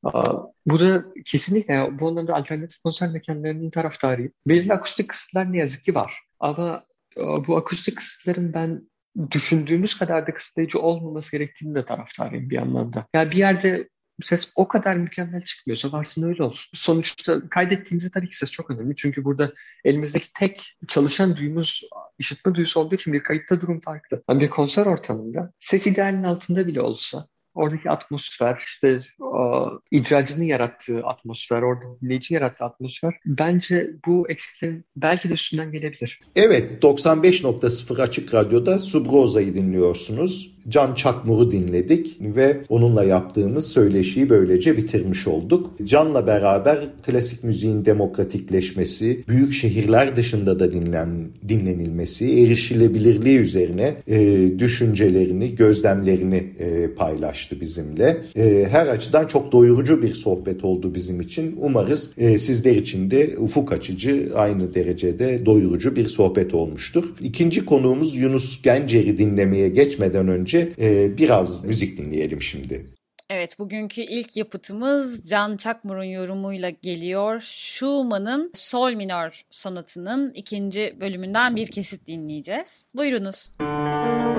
Bu da kesinlikle yani bu anlamda alternatif konser mekanlarının taraftarıyım. Belirli akustik kısıtlar ne yazık ki var. Ama bu akustik kısıtların ben düşündüğümüz kadar da kısıtlayıcı olmaması gerektiğini de taraftarıyım bir anlamda. Yani bir yerde ses o kadar mükemmel çıkmıyorsa varsın öyle olsun. Sonuçta kaydettiğimizde tabii ki ses çok önemli. Çünkü burada elimizdeki tek çalışan duyumuz işitme duyusu olduğu için bir kayıtta durum farklı. Yani bir konser ortamında ses idealinin altında bile olsa oradaki atmosfer, işte o, icracının yarattığı atmosfer, orada dinleyicinin yarattığı atmosfer bence bu eksiklerin belki de üstünden gelebilir. Evet, 95.0 Açık Radyo'da Subroza'yı dinliyorsunuz. Can Çakmur'u dinledik ve onunla yaptığımız söyleşiyi böylece bitirmiş olduk. Can'la beraber klasik müziğin demokratikleşmesi, büyük şehirler dışında da dinlen, dinlenilmesi, erişilebilirliği üzerine e, düşüncelerini, gözlemlerini e, paylaştı bizimle. E, her açıdan çok doyurucu bir sohbet oldu bizim için. Umarız e, sizler için de ufuk açıcı, aynı derecede doyurucu bir sohbet olmuştur. İkinci konuğumuz Yunus Gencer'i dinlemeye geçmeden önce e, biraz müzik dinleyelim şimdi. Evet, bugünkü ilk yapıtımız Can Çakmur'un yorumuyla geliyor. Schumann'ın Sol minör sonatının ikinci bölümünden bir kesit dinleyeceğiz. Buyurunuz. Müzik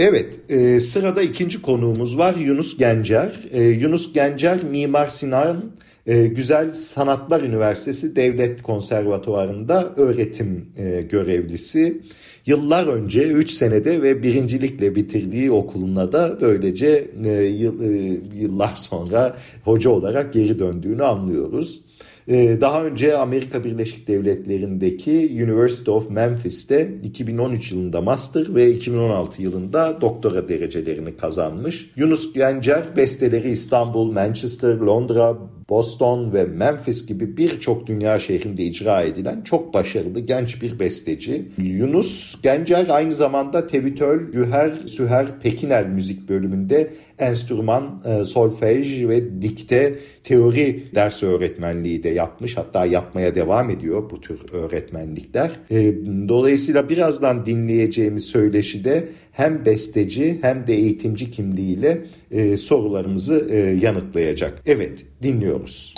Evet, e, sırada ikinci konuğumuz var Yunus Gencer. E, Yunus Gencer Mimar Sinan e, Güzel Sanatlar Üniversitesi Devlet Konservatuvarı'nda öğretim e, görevlisi. Yıllar önce 3 senede ve birincilikle bitirdiği okuluna da böylece e, e, yıllar sonra hoca olarak geri döndüğünü anlıyoruz. Ee, daha önce Amerika Birleşik Devletleri'ndeki University of Memphis'te 2013 yılında master ve 2016 yılında doktora derecelerini kazanmış. Yunus Gencer besteleri İstanbul, Manchester, Londra, Boston ve Memphis gibi birçok dünya şehrinde icra edilen çok başarılı genç bir besteci. Yunus Gencer aynı zamanda Tevitöl, Güher, Süher, Pekiner müzik bölümünde enstrüman, e, solfej ve dikte teori ders öğretmenliği de yapmış. Hatta yapmaya devam ediyor bu tür öğretmenlikler. E, dolayısıyla birazdan dinleyeceğimiz söyleşi de hem besteci hem de eğitimci kimliğiyle e, sorularımızı e, yanıtlayacak. Evet dinliyoruz.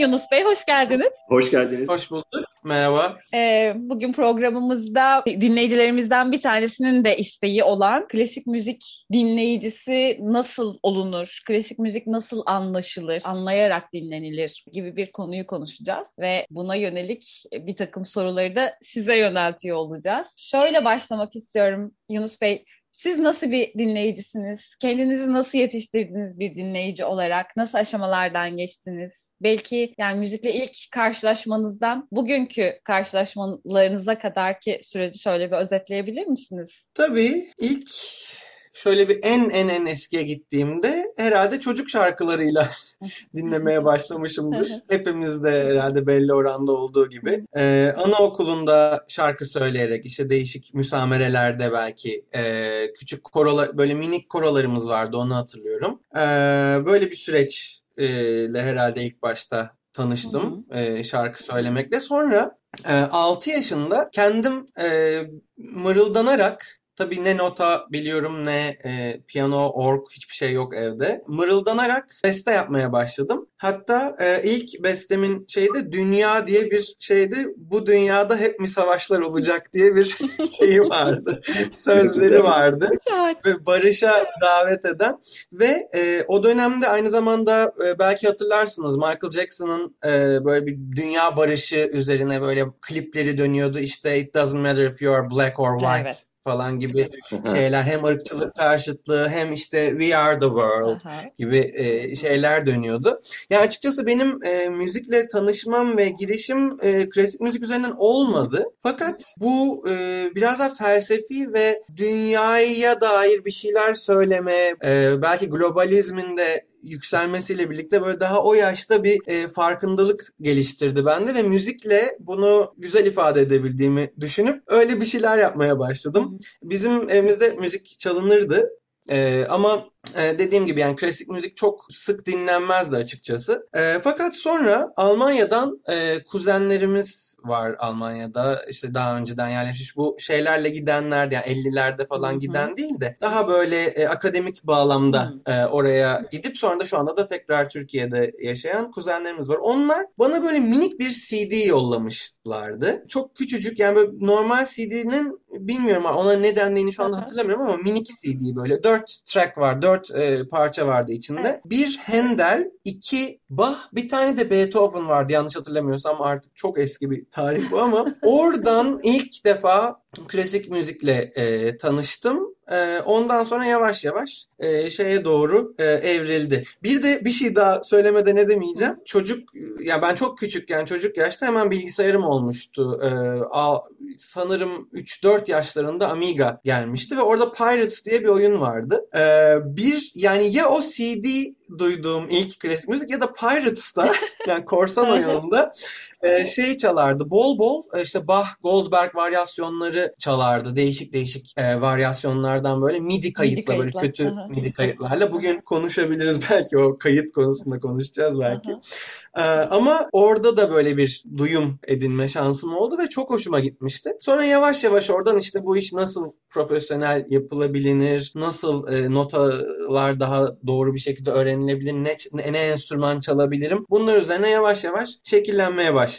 Yunus Bey hoş geldiniz. Hoş geldiniz. Hoş bulduk. Merhaba. Ee, bugün programımızda dinleyicilerimizden bir tanesinin de isteği olan klasik müzik dinleyicisi nasıl olunur, klasik müzik nasıl anlaşılır, anlayarak dinlenilir gibi bir konuyu konuşacağız ve buna yönelik bir takım soruları da size yöneltiyor olacağız. Şöyle başlamak istiyorum Yunus Bey. Siz nasıl bir dinleyicisiniz? Kendinizi nasıl yetiştirdiniz bir dinleyici olarak? Nasıl aşamalardan geçtiniz? Belki yani müzikle ilk karşılaşmanızdan bugünkü karşılaşmalarınıza kadar ki süreci şöyle bir özetleyebilir misiniz? Tabii ilk şöyle bir en en en eskiye gittiğimde herhalde çocuk şarkılarıyla dinlemeye başlamışımdır. Hepimiz de herhalde belli oranda olduğu gibi. Ee, anaokulunda şarkı söyleyerek işte değişik müsamerelerde belki e, küçük korolar böyle minik korolarımız vardı onu hatırlıyorum. Ee, böyle bir süreçle herhalde ilk başta tanıştım e, şarkı söylemekle. Sonra e, 6 yaşında kendim e, mırıldanarak Tabii ne nota biliyorum ne e, piyano, org hiçbir şey yok evde. Mırıldanarak beste yapmaya başladım. Hatta e, ilk bestemin şeyde dünya diye bir şeydi. Bu dünyada hep mi savaşlar olacak diye bir şeyi vardı. Sözleri vardı. ve barışa davet eden ve e, o dönemde aynı zamanda e, belki hatırlarsınız Michael Jackson'ın e, böyle bir dünya barışı üzerine böyle klipleri dönüyordu. İşte It doesn't matter if you are black or white. Evet falan gibi şeyler hem ırkçılık karşıtlığı hem işte We Are the World gibi e, şeyler dönüyordu. Yani açıkçası benim e, müzikle tanışmam ve girişim e, klasik müzik üzerinden olmadı. Fakat bu e, biraz daha felsefi ve dünyaya dair bir şeyler söyleme, e, belki globalizmin de yükselmesiyle birlikte böyle daha o yaşta bir e, farkındalık geliştirdi bende ve müzikle bunu güzel ifade edebildiğimi düşünüp öyle bir şeyler yapmaya başladım. Bizim evimizde müzik çalınırdı. Ee, ama e, dediğim gibi yani klasik müzik çok sık dinlenmezdi açıkçası. E, fakat sonra Almanya'dan e, kuzenlerimiz var Almanya'da işte daha önceden yerleşmiş bu şeylerle gidenler yani 50'lerde falan giden değil de daha böyle e, akademik bağlamda e, oraya gidip sonra da şu anda da tekrar Türkiye'de yaşayan kuzenlerimiz var. Onlar bana böyle minik bir CD yollamışlardı. Çok küçücük yani böyle normal CD'nin bilmiyorum ona ne dendiğini şu anda hatırlamıyorum ama minik CD böyle dört track var, dört e, parça vardı içinde. Evet. Bir Handel, iki Bach, bir tane de Beethoven vardı yanlış hatırlamıyorsam artık çok eski bir tarih bu ama oradan ilk defa klasik müzikle e, tanıştım. E, ondan sonra yavaş yavaş e, şeye doğru e, evrildi. Bir de bir şey daha söylemeden edemeyeceğim. Çocuk, yani ben çok küçükken çocuk yaşta hemen bilgisayarım olmuştu. E, a, sanırım 3-4 yaşlarında Amiga gelmişti ve orada Pirates diye bir oyun vardı. E, bir yani ya o CD duyduğum ilk klasik müzik ya da Pirates'ta yani korsan oyununda e, şey çalardı. Bol bol e, işte Bach, Goldberg varyasyonları çalardı. Değişik değişik e, varyasyonlardan böyle MIDI kayıtla böyle kötü MIDI kayıtlarla. Bugün konuşabiliriz belki o kayıt konusunda konuşacağız belki. e, ama orada da böyle bir duyum edinme şansım oldu ve çok hoşuma gitmişti. Sonra yavaş yavaş oradan işte bu iş nasıl profesyonel yapılabilir, nasıl e, notalar daha doğru bir şekilde öğrenilebilir, ne, ne enstrüman çalabilirim. Bunlar üzerine yavaş yavaş şekillenmeye başladı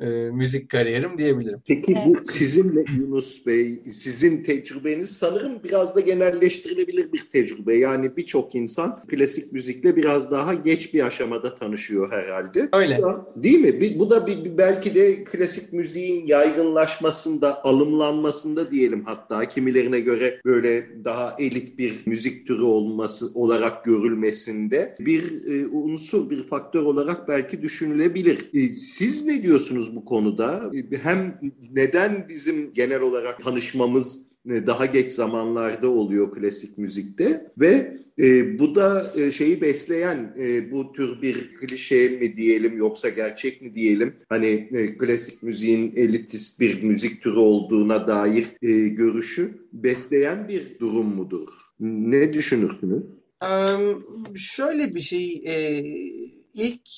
e, müzik kariyerim diyebilirim. Peki bu sizinle Yunus Bey, sizin tecrübeniz sanırım biraz da genelleştirilebilir bir tecrübe. Yani birçok insan klasik müzikle biraz daha geç bir aşamada tanışıyor herhalde. Öyle. Değil mi? Bu da bir, belki de klasik müziğin yaygınlaşmasında, alımlanmasında diyelim hatta kimilerine göre böyle daha elit bir müzik türü olması olarak görülmesinde bir e, unsur, bir faktör olarak belki düşünülebilir. E, siz ne diyorsunuz bu konuda? E, hem neden bizim genel olarak tanışmamız e, daha geç zamanlarda oluyor klasik müzikte ve e, bu da e, şeyi besleyen e, bu tür bir klişe mi diyelim yoksa gerçek mi diyelim hani e, klasik müziğin elitist bir müzik türü olduğuna dair e, görüşü besleyen bir durum mudur? Ne düşünürsünüz? Um, şöyle bir şey e, ilk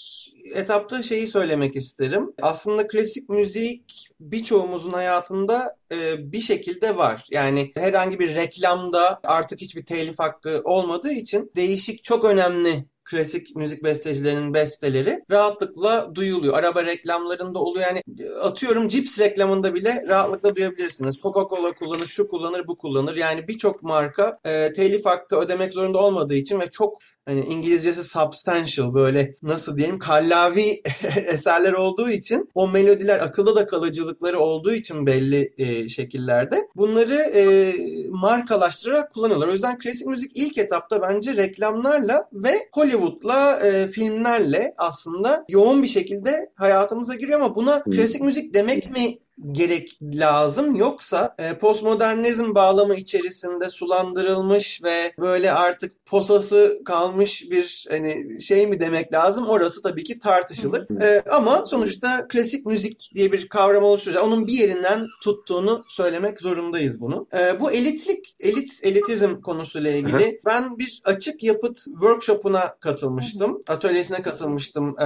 etapta şeyi söylemek isterim. Aslında klasik müzik birçoğumuzun hayatında e, bir şekilde var. Yani herhangi bir reklamda artık hiçbir telif hakkı olmadığı için değişik çok önemli klasik müzik bestecilerinin besteleri rahatlıkla duyuluyor. Araba reklamlarında oluyor. Yani atıyorum cips reklamında bile rahatlıkla duyabilirsiniz. Coca-Cola kullanır, şu kullanır, bu kullanır. Yani birçok marka e, telif hakkı ödemek zorunda olmadığı için ve çok hani İngilizcesi substantial böyle nasıl diyelim kallavi eserler olduğu için o melodiler akılda da kalıcılıkları olduğu için belli e, şekillerde bunları e, markalaştırarak kullanıyorlar. O yüzden klasik müzik ilk etapta bence reklamlarla ve Hollywood'la e, filmlerle aslında yoğun bir şekilde hayatımıza giriyor ama buna klasik müzik demek mi gerek lazım yoksa e, postmodernizm bağlamı içerisinde sulandırılmış ve böyle artık posası kalmış bir hani şey mi demek lazım orası tabii ki tartışılır. E, ama sonuçta klasik müzik diye bir kavram oluşturacak. Onun bir yerinden tuttuğunu söylemek zorundayız bunu. E, bu elitlik, elit elitizm konusuyla ilgili ben bir açık yapıt workshop'una katılmıştım. Atölyesine katılmıştım. E,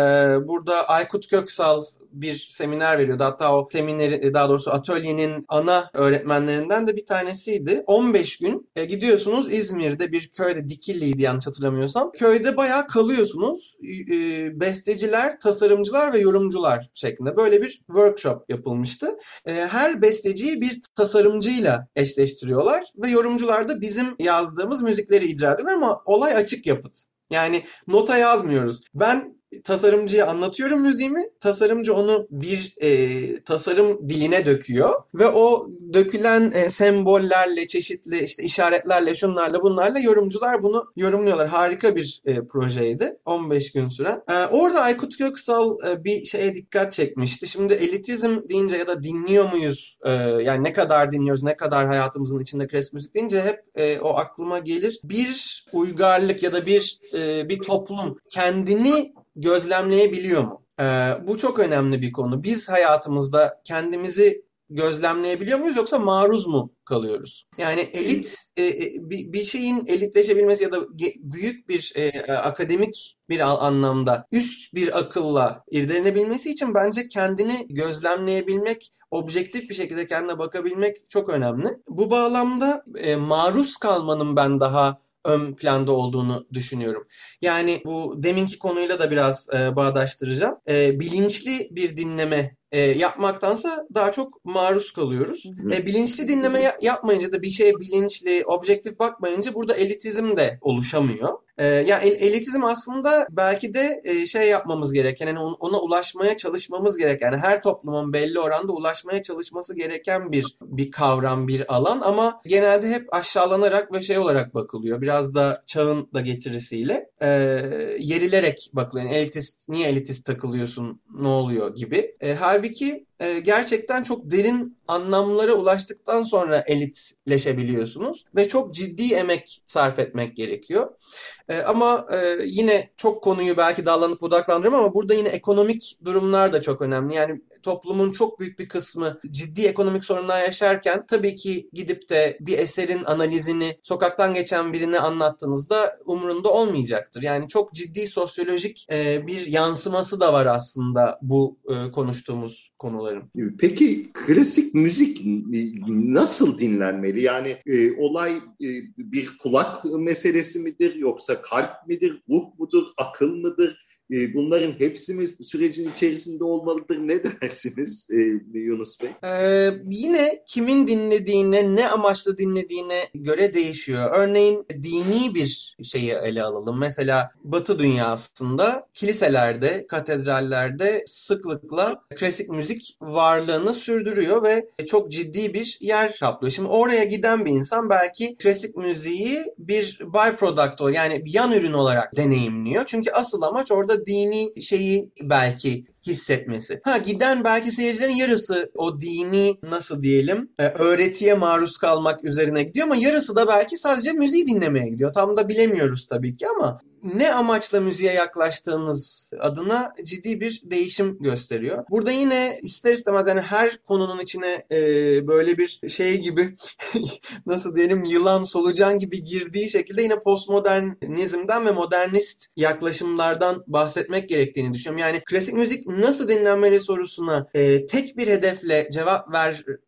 burada Aykut Köksal bir seminer veriyordu. Hatta o semineri daha doğrusu atölyenin ana öğretmenlerinden de bir tanesiydi. 15 gün e, gidiyorsunuz İzmir'de bir köyde Dikilli'ydi yanlış hatırlamıyorsam. Köyde bayağı kalıyorsunuz. E, besteciler, tasarımcılar ve yorumcular şeklinde böyle bir workshop yapılmıştı. E, her besteciyi bir tasarımcıyla eşleştiriyorlar ve yorumcular da bizim yazdığımız müzikleri icra ediyorlar ama olay açık yapıt. Yani nota yazmıyoruz. Ben tasarımcıya anlatıyorum müziğimi. Tasarımcı onu bir e, tasarım diline döküyor ve o dökülen e, sembollerle, çeşitli işte işaretlerle, şunlarla, bunlarla yorumcular bunu yorumluyorlar. Harika bir e, projeydi. 15 gün süren. E, orada Aykut Göksal e, bir şeye dikkat çekmişti. Şimdi elitizm deyince ya da dinliyor muyuz? E, yani ne kadar dinliyoruz, ne kadar hayatımızın içinde klasik müzik deyince hep e, o aklıma gelir. Bir uygarlık ya da bir e, bir toplum kendini gözlemleyebiliyor mu? Ee, bu çok önemli bir konu. Biz hayatımızda kendimizi gözlemleyebiliyor muyuz yoksa maruz mu kalıyoruz? Yani elit e, e, bir şeyin elitleşebilmesi ya da büyük bir e, akademik bir anlamda üst bir akılla irdelenebilmesi için bence kendini gözlemleyebilmek, objektif bir şekilde kendine bakabilmek çok önemli. Bu bağlamda e, maruz kalmanın ben daha ön planda olduğunu düşünüyorum. Yani bu deminki konuyla da biraz e, bağdaştıracağım. E, bilinçli bir dinleme e, yapmaktansa daha çok maruz kalıyoruz. E, bilinçli dinleme ya- yapmayınca da bir şeye bilinçli, objektif bakmayınca burada elitizm de oluşamıyor. E, yani elitizm aslında belki de e, şey yapmamız gereken, yani ona ulaşmaya çalışmamız gereken, yani her toplumun belli oranda ulaşmaya çalışması gereken bir bir kavram, bir alan ama genelde hep aşağılanarak ve şey olarak bakılıyor. Biraz da çağın da getirisiyle e, yerilerek bakılıyor. Yani elitist, niye elitist takılıyorsun, ne oluyor gibi. E, halbuki e, gerçekten çok derin anlamlara ulaştıktan sonra elitleşebiliyorsunuz ve çok ciddi emek sarf etmek gerekiyor. E, ama e, yine çok konuyu belki dallanıp budaklandırıyorum ama burada yine ekonomik durumlar da çok önemli. Yani toplumun çok büyük bir kısmı ciddi ekonomik sorunlar yaşarken tabii ki gidip de bir eserin analizini sokaktan geçen birine anlattığınızda umurunda olmayacaktır. Yani çok ciddi sosyolojik e, bir yansıması da var aslında bu e, konuştuğumuz konuların. Peki klasik müzik nasıl dinlenmeli? Yani e, olay e, bir kulak meselesi midir yoksa kalp midir, ruh mudur, akıl mıdır? E, bunların hepsi mi sürecin içerisinde olmalıdır? Ne dersiniz e, Yunus Bey? Ee, yine kimin dinlediğine, ne amaçla dinlediğine göre değişiyor. Örneğin dini bir şeyi ele alalım. Mesela Batı dünyasında kiliselerde, katedrallerde sıklıkla klasik müzik varlığını sürdürüyor ve çok ciddi bir yer kaplıyor. Şimdi oraya giden bir insan belki klasik müziği bir byproduct yani yan ürün olarak deneyimliyor. Çünkü asıl amaç orada dini şeyi belki hissetmesi. Ha giden belki seyircilerin yarısı o dini nasıl diyelim e, öğretiye maruz kalmak üzerine gidiyor ama yarısı da belki sadece müziği dinlemeye gidiyor. Tam da bilemiyoruz tabii ki ama ne amaçla müziğe yaklaştığınız adına ciddi bir değişim gösteriyor. Burada yine ister istemez yani her konunun içine e, böyle bir şey gibi nasıl diyelim yılan solucan gibi girdiği şekilde yine postmodernizmden ve modernist yaklaşımlardan bahsetmek gerektiğini düşünüyorum. Yani klasik müzik nasıl dinlenmeli sorusuna e, tek bir hedefle cevap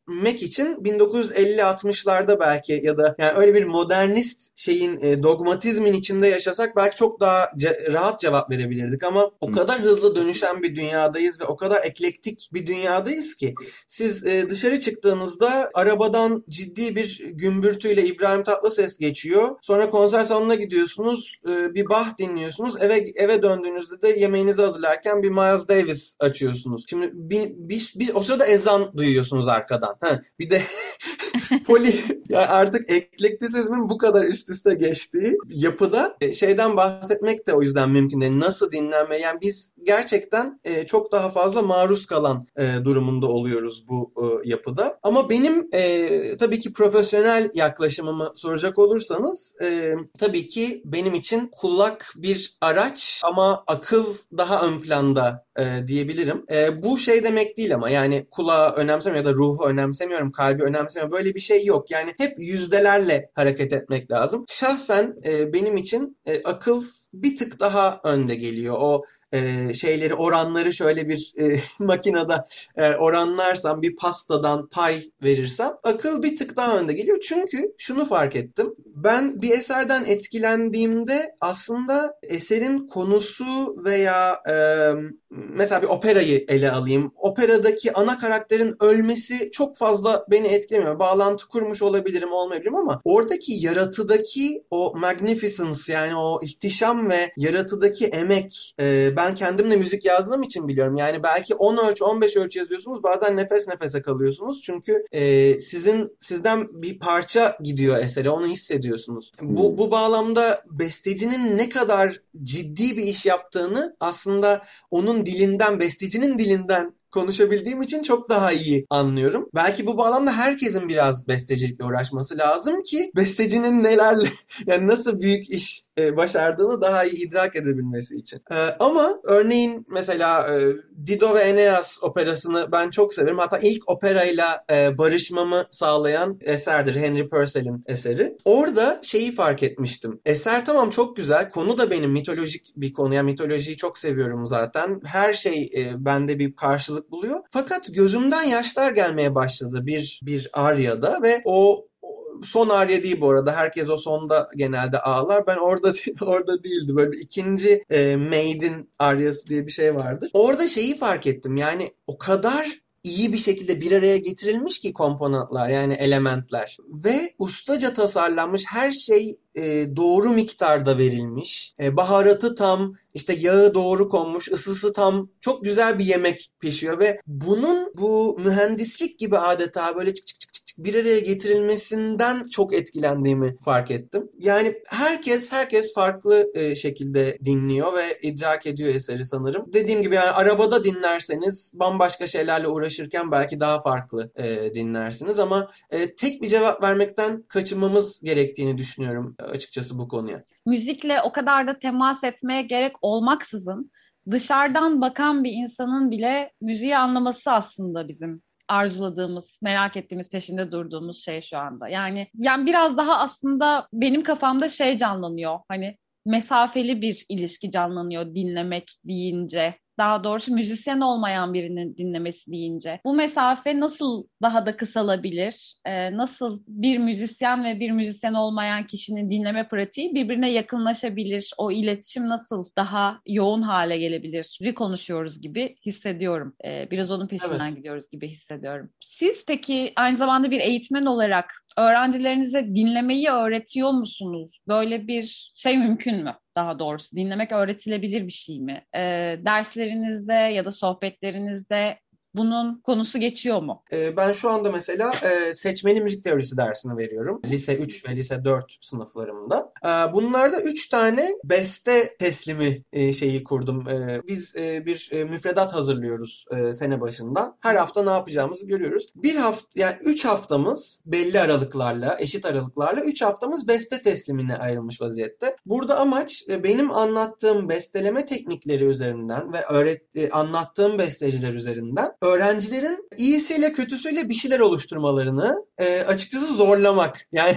vermek için 1950-60'larda belki ya da yani öyle bir modernist şeyin e, dogmatizmin içinde yaşasak belki çok daha ce- rahat cevap verebilirdik ama o kadar hızlı dönüşen bir dünyadayız ve o kadar eklektik bir dünyadayız ki siz e, dışarı çıktığınızda arabadan ciddi bir gümbürtüyle İbrahim Tatlıses geçiyor. Sonra konser salonuna gidiyorsunuz, e, bir bah dinliyorsunuz. Eve eve döndüğünüzde de yemeğinizi hazırlarken bir Miles Davis açıyorsunuz. Şimdi bir, bir, bir o sırada ezan duyuyorsunuz arkadan. Ha, bir de poli yani artık eklektisizmin bu kadar üst üste geçtiği yapıda e, şeyden bahsetmek de o yüzden mümkün değil. Nasıl dinlenme? Yani biz gerçekten e, çok daha fazla maruz kalan e, durumunda oluyoruz bu e, yapıda. Ama benim e, tabii ki profesyonel yaklaşımımı soracak olursanız e, tabii ki benim için kulak bir araç ama akıl daha ön planda e, diyebilirim. E, bu şey demek değil ama yani kulağı önemsemiyorum ya da ruhu önemsemiyorum, kalbi önemsemiyorum. Böyle bir şey yok. Yani hep yüzdelerle hareket etmek lazım. Şahsen e, benim için e, akıl bir tık daha önde geliyor. O e, şeyleri oranları şöyle bir e, makinede eğer oranlarsam bir pastadan pay verirsem akıl bir tık daha önde geliyor. Çünkü şunu fark ettim. Ben bir eserden etkilendiğimde aslında eserin konusu veya e, mesela bir operayı ele alayım. Operadaki ana karakterin ölmesi çok fazla beni etkilemiyor. Bağlantı kurmuş olabilirim olmayabilirim ama oradaki yaratıdaki o magnificence yani o ihtişam ve yaratıdaki emek e, ben kendimle müzik yazdığım için biliyorum. Yani belki 10 ölçü 15 ölçü yazıyorsunuz bazen nefes nefese kalıyorsunuz. Çünkü e, sizin sizden bir parça gidiyor esere onu hissediyorsunuz. Bu, hmm. bu bağlamda bestecinin ne kadar ciddi bir iş yaptığını aslında onun dilinden, bestecinin dilinden konuşabildiğim için çok daha iyi anlıyorum. Belki bu bağlamda herkesin biraz bestecilikle uğraşması lazım ki bestecinin nelerle yani nasıl büyük iş e, başardığını daha iyi idrak edebilmesi için. E, ama örneğin mesela e, Dido ve Eneas operasını ben çok severim. Hatta ilk operayla e, barışmamı sağlayan eserdir. Henry Purcell'in eseri. Orada şeyi fark etmiştim. Eser tamam çok güzel. Konu da benim mitolojik bir konu. Yani mitolojiyi çok seviyorum zaten. Her şey e, bende bir karşılık buluyor. Fakat gözümden yaşlar gelmeye başladı bir bir aryada ve o son arya değil bu arada. Herkes o sonda genelde ağlar. Ben orada orada değildi. Böyle ikinci e, Maiden aryası diye bir şey vardır. Orada şeyi fark ettim. Yani o kadar iyi bir şekilde bir araya getirilmiş ki komponentler yani elementler ve ustaca tasarlanmış her şey e, doğru miktarda verilmiş. E, baharatı tam, işte yağı doğru konmuş, ısısı tam. Çok güzel bir yemek pişiyor ve bunun bu mühendislik gibi adeta böyle çık çık çık bir araya getirilmesinden çok etkilendiğimi fark ettim. Yani herkes herkes farklı e, şekilde dinliyor ve idrak ediyor eseri sanırım. Dediğim gibi yani arabada dinlerseniz bambaşka şeylerle uğraşırken belki daha farklı e, dinlersiniz ama e, tek bir cevap vermekten kaçınmamız gerektiğini düşünüyorum açıkçası bu konuya. Müzikle o kadar da temas etmeye gerek olmaksızın dışarıdan bakan bir insanın bile müziği anlaması aslında bizim arzuladığımız, merak ettiğimiz, peşinde durduğumuz şey şu anda. Yani yani biraz daha aslında benim kafamda şey canlanıyor. Hani mesafeli bir ilişki canlanıyor dinlemek deyince daha doğrusu müzisyen olmayan birinin dinlemesi deyince bu mesafe nasıl daha da kısalabilir? Ee, nasıl bir müzisyen ve bir müzisyen olmayan kişinin dinleme pratiği birbirine yakınlaşabilir? O iletişim nasıl daha yoğun hale gelebilir? Bir konuşuyoruz gibi hissediyorum. Ee, biraz onun peşinden evet. gidiyoruz gibi hissediyorum. Siz peki aynı zamanda bir eğitmen olarak öğrencilerinize dinlemeyi öğretiyor musunuz? Böyle bir şey mümkün mü? Daha doğrusu dinlemek öğretilebilir bir şey mi? E, derslerinizde ya da sohbetlerinizde bunun konusu geçiyor mu? Ee, ben şu anda mesela e, seçmeli müzik teorisi dersini veriyorum. Lise 3 ve lise 4 sınıflarımda. Ee, bunlarda 3 tane beste teslimi e, şeyi kurdum. Ee, biz e, bir müfredat hazırlıyoruz sene başından. Her hafta ne yapacağımızı görüyoruz. Bir hafta yani 3 haftamız belli aralıklarla, eşit aralıklarla 3 haftamız beste teslimine ayrılmış vaziyette. Burada amaç benim anlattığım besteleme teknikleri üzerinden ve öğret anlattığım besteciler üzerinden öğrencilerin iyisiyle kötüsüyle bir şeyler oluşturmalarını e, açıkçası zorlamak. Yani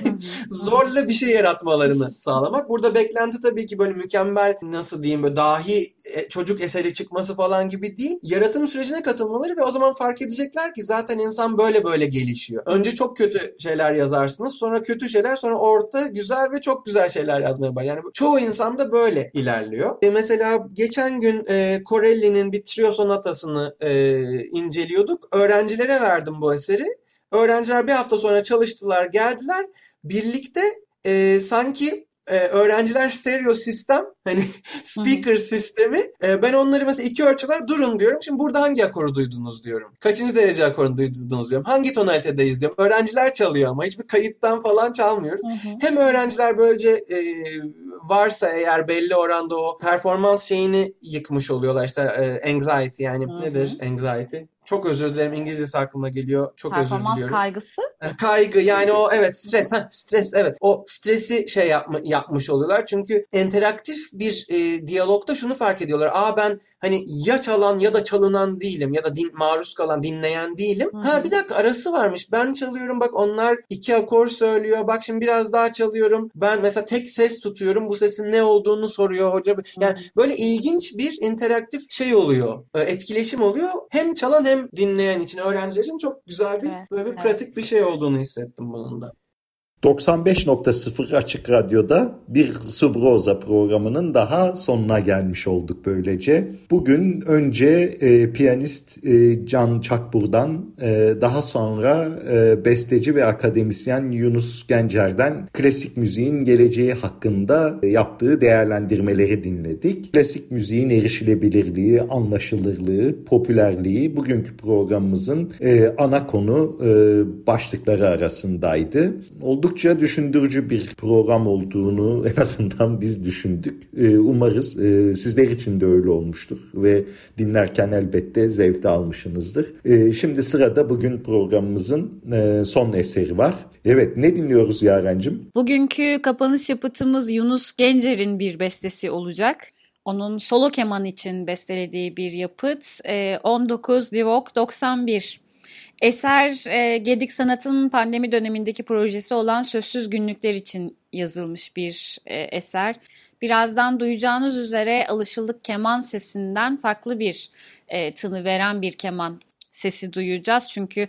zorla bir şey yaratmalarını sağlamak. Burada beklenti tabii ki böyle mükemmel nasıl diyeyim böyle dahi e, çocuk eseri çıkması falan gibi değil. Yaratım sürecine katılmaları ve o zaman fark edecekler ki zaten insan böyle böyle gelişiyor. Önce çok kötü şeyler yazarsınız. Sonra kötü şeyler sonra orta güzel ve çok güzel şeyler yazmaya başlar. Yani çoğu insan da böyle ilerliyor. E mesela geçen gün e, Corelli'nin bir trio sonatasını e, inceliyorduk. Öğrencilere verdim bu eseri. Öğrenciler bir hafta sonra çalıştılar, geldiler. Birlikte e, sanki e, öğrenciler stereo sistem hani speaker sistemi e, ben onları mesela iki ölçüler durun diyorum. Şimdi burada hangi akoru duydunuz diyorum. Kaçıncı derece akorunu duydunuz diyorum. Hangi tonalitedeyiz diyorum. Öğrenciler çalıyor ama hiçbir kayıttan falan çalmıyoruz. Hı-hı. Hem öğrenciler böylece e, varsa eğer belli oranda o performans şeyini yıkmış oluyorlar. İşte e, anxiety yani Hı-hı. nedir anxiety? Çok özür dilerim İngilizcesi aklıma geliyor. Çok özür diliyorum. Performans kaygısı? Kaygı yani o evet stres. Ha, stres evet. O stresi şey yapma, yapmış oluyorlar. Çünkü interaktif bir e, diyalogda şunu fark ediyorlar. Aa ben hani ya çalan ya da çalınan değilim ya da din, maruz kalan dinleyen değilim. Hı-hı. Ha bir dakika arası varmış. Ben çalıyorum bak onlar iki akor söylüyor. Bak şimdi biraz daha çalıyorum. Ben mesela tek ses tutuyorum. Bu sesin ne olduğunu soruyor hoca. Yani Hı-hı. böyle ilginç bir interaktif şey oluyor. E, etkileşim oluyor. Hem çalan hem dinleyen için, öğrenciler için çok güzel bir evet, böyle bir evet. pratik bir şey olduğunu hissettim bunun da. 95.0 Açık Radyo'da bir Subroza programının daha sonuna gelmiş olduk böylece. Bugün önce e, piyanist e, Can Çakbur'dan e, daha sonra e, besteci ve akademisyen Yunus Gencer'den klasik müziğin geleceği hakkında e, yaptığı değerlendirmeleri dinledik. Klasik müziğin erişilebilirliği, anlaşılırlığı, popülerliği bugünkü programımızın e, ana konu e, başlıkları arasındaydı. Oldukça oldukça düşündürücü bir program olduğunu en azından biz düşündük. Ee, umarız e, sizler için de öyle olmuştur ve dinlerken elbette zevk de almışsınızdır. Ee, şimdi sırada bugün programımızın e, son eseri var. Evet ne dinliyoruz Yaren'cim? Bugünkü kapanış yapıtımız Yunus Gencer'in bir bestesi olacak. Onun solo keman için bestelediği bir yapıt 19 e, Divok 91 Eser e, Gedik Sanat'ın pandemi dönemindeki projesi olan Sözsüz Günlükler için yazılmış bir e, eser. Birazdan duyacağınız üzere alışıldık keman sesinden farklı bir e, tını veren bir keman sesi duyacağız. Çünkü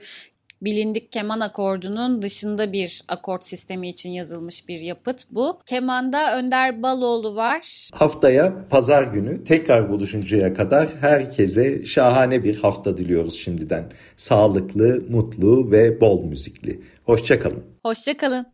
bilindik keman akordunun dışında bir akort sistemi için yazılmış bir yapıt bu. Kemanda Önder Baloğlu var. Haftaya pazar günü tekrar buluşuncaya kadar herkese şahane bir hafta diliyoruz şimdiden. Sağlıklı, mutlu ve bol müzikli. Hoşçakalın. Hoşçakalın.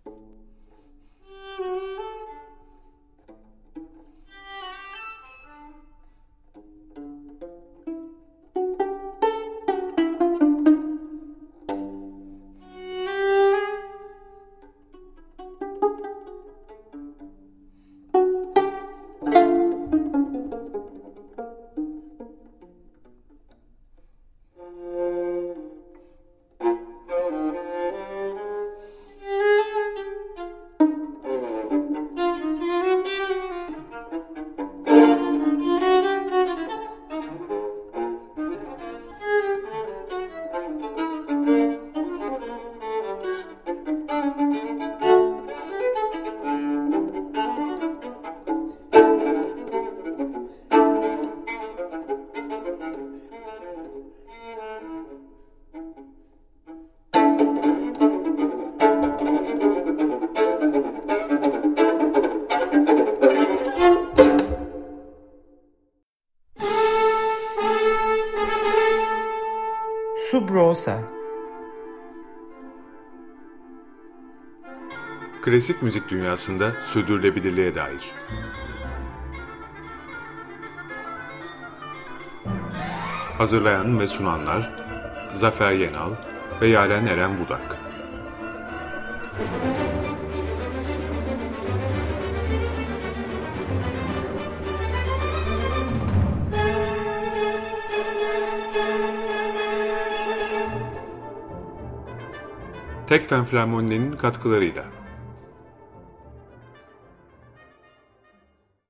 Klasik müzik dünyasında sürdürülebilirliğe dair. Hazırlayan ve sunanlar Zafer Yenal ve Yaren Eren Budak. Tekfen Flamoni'nin katkılarıyla.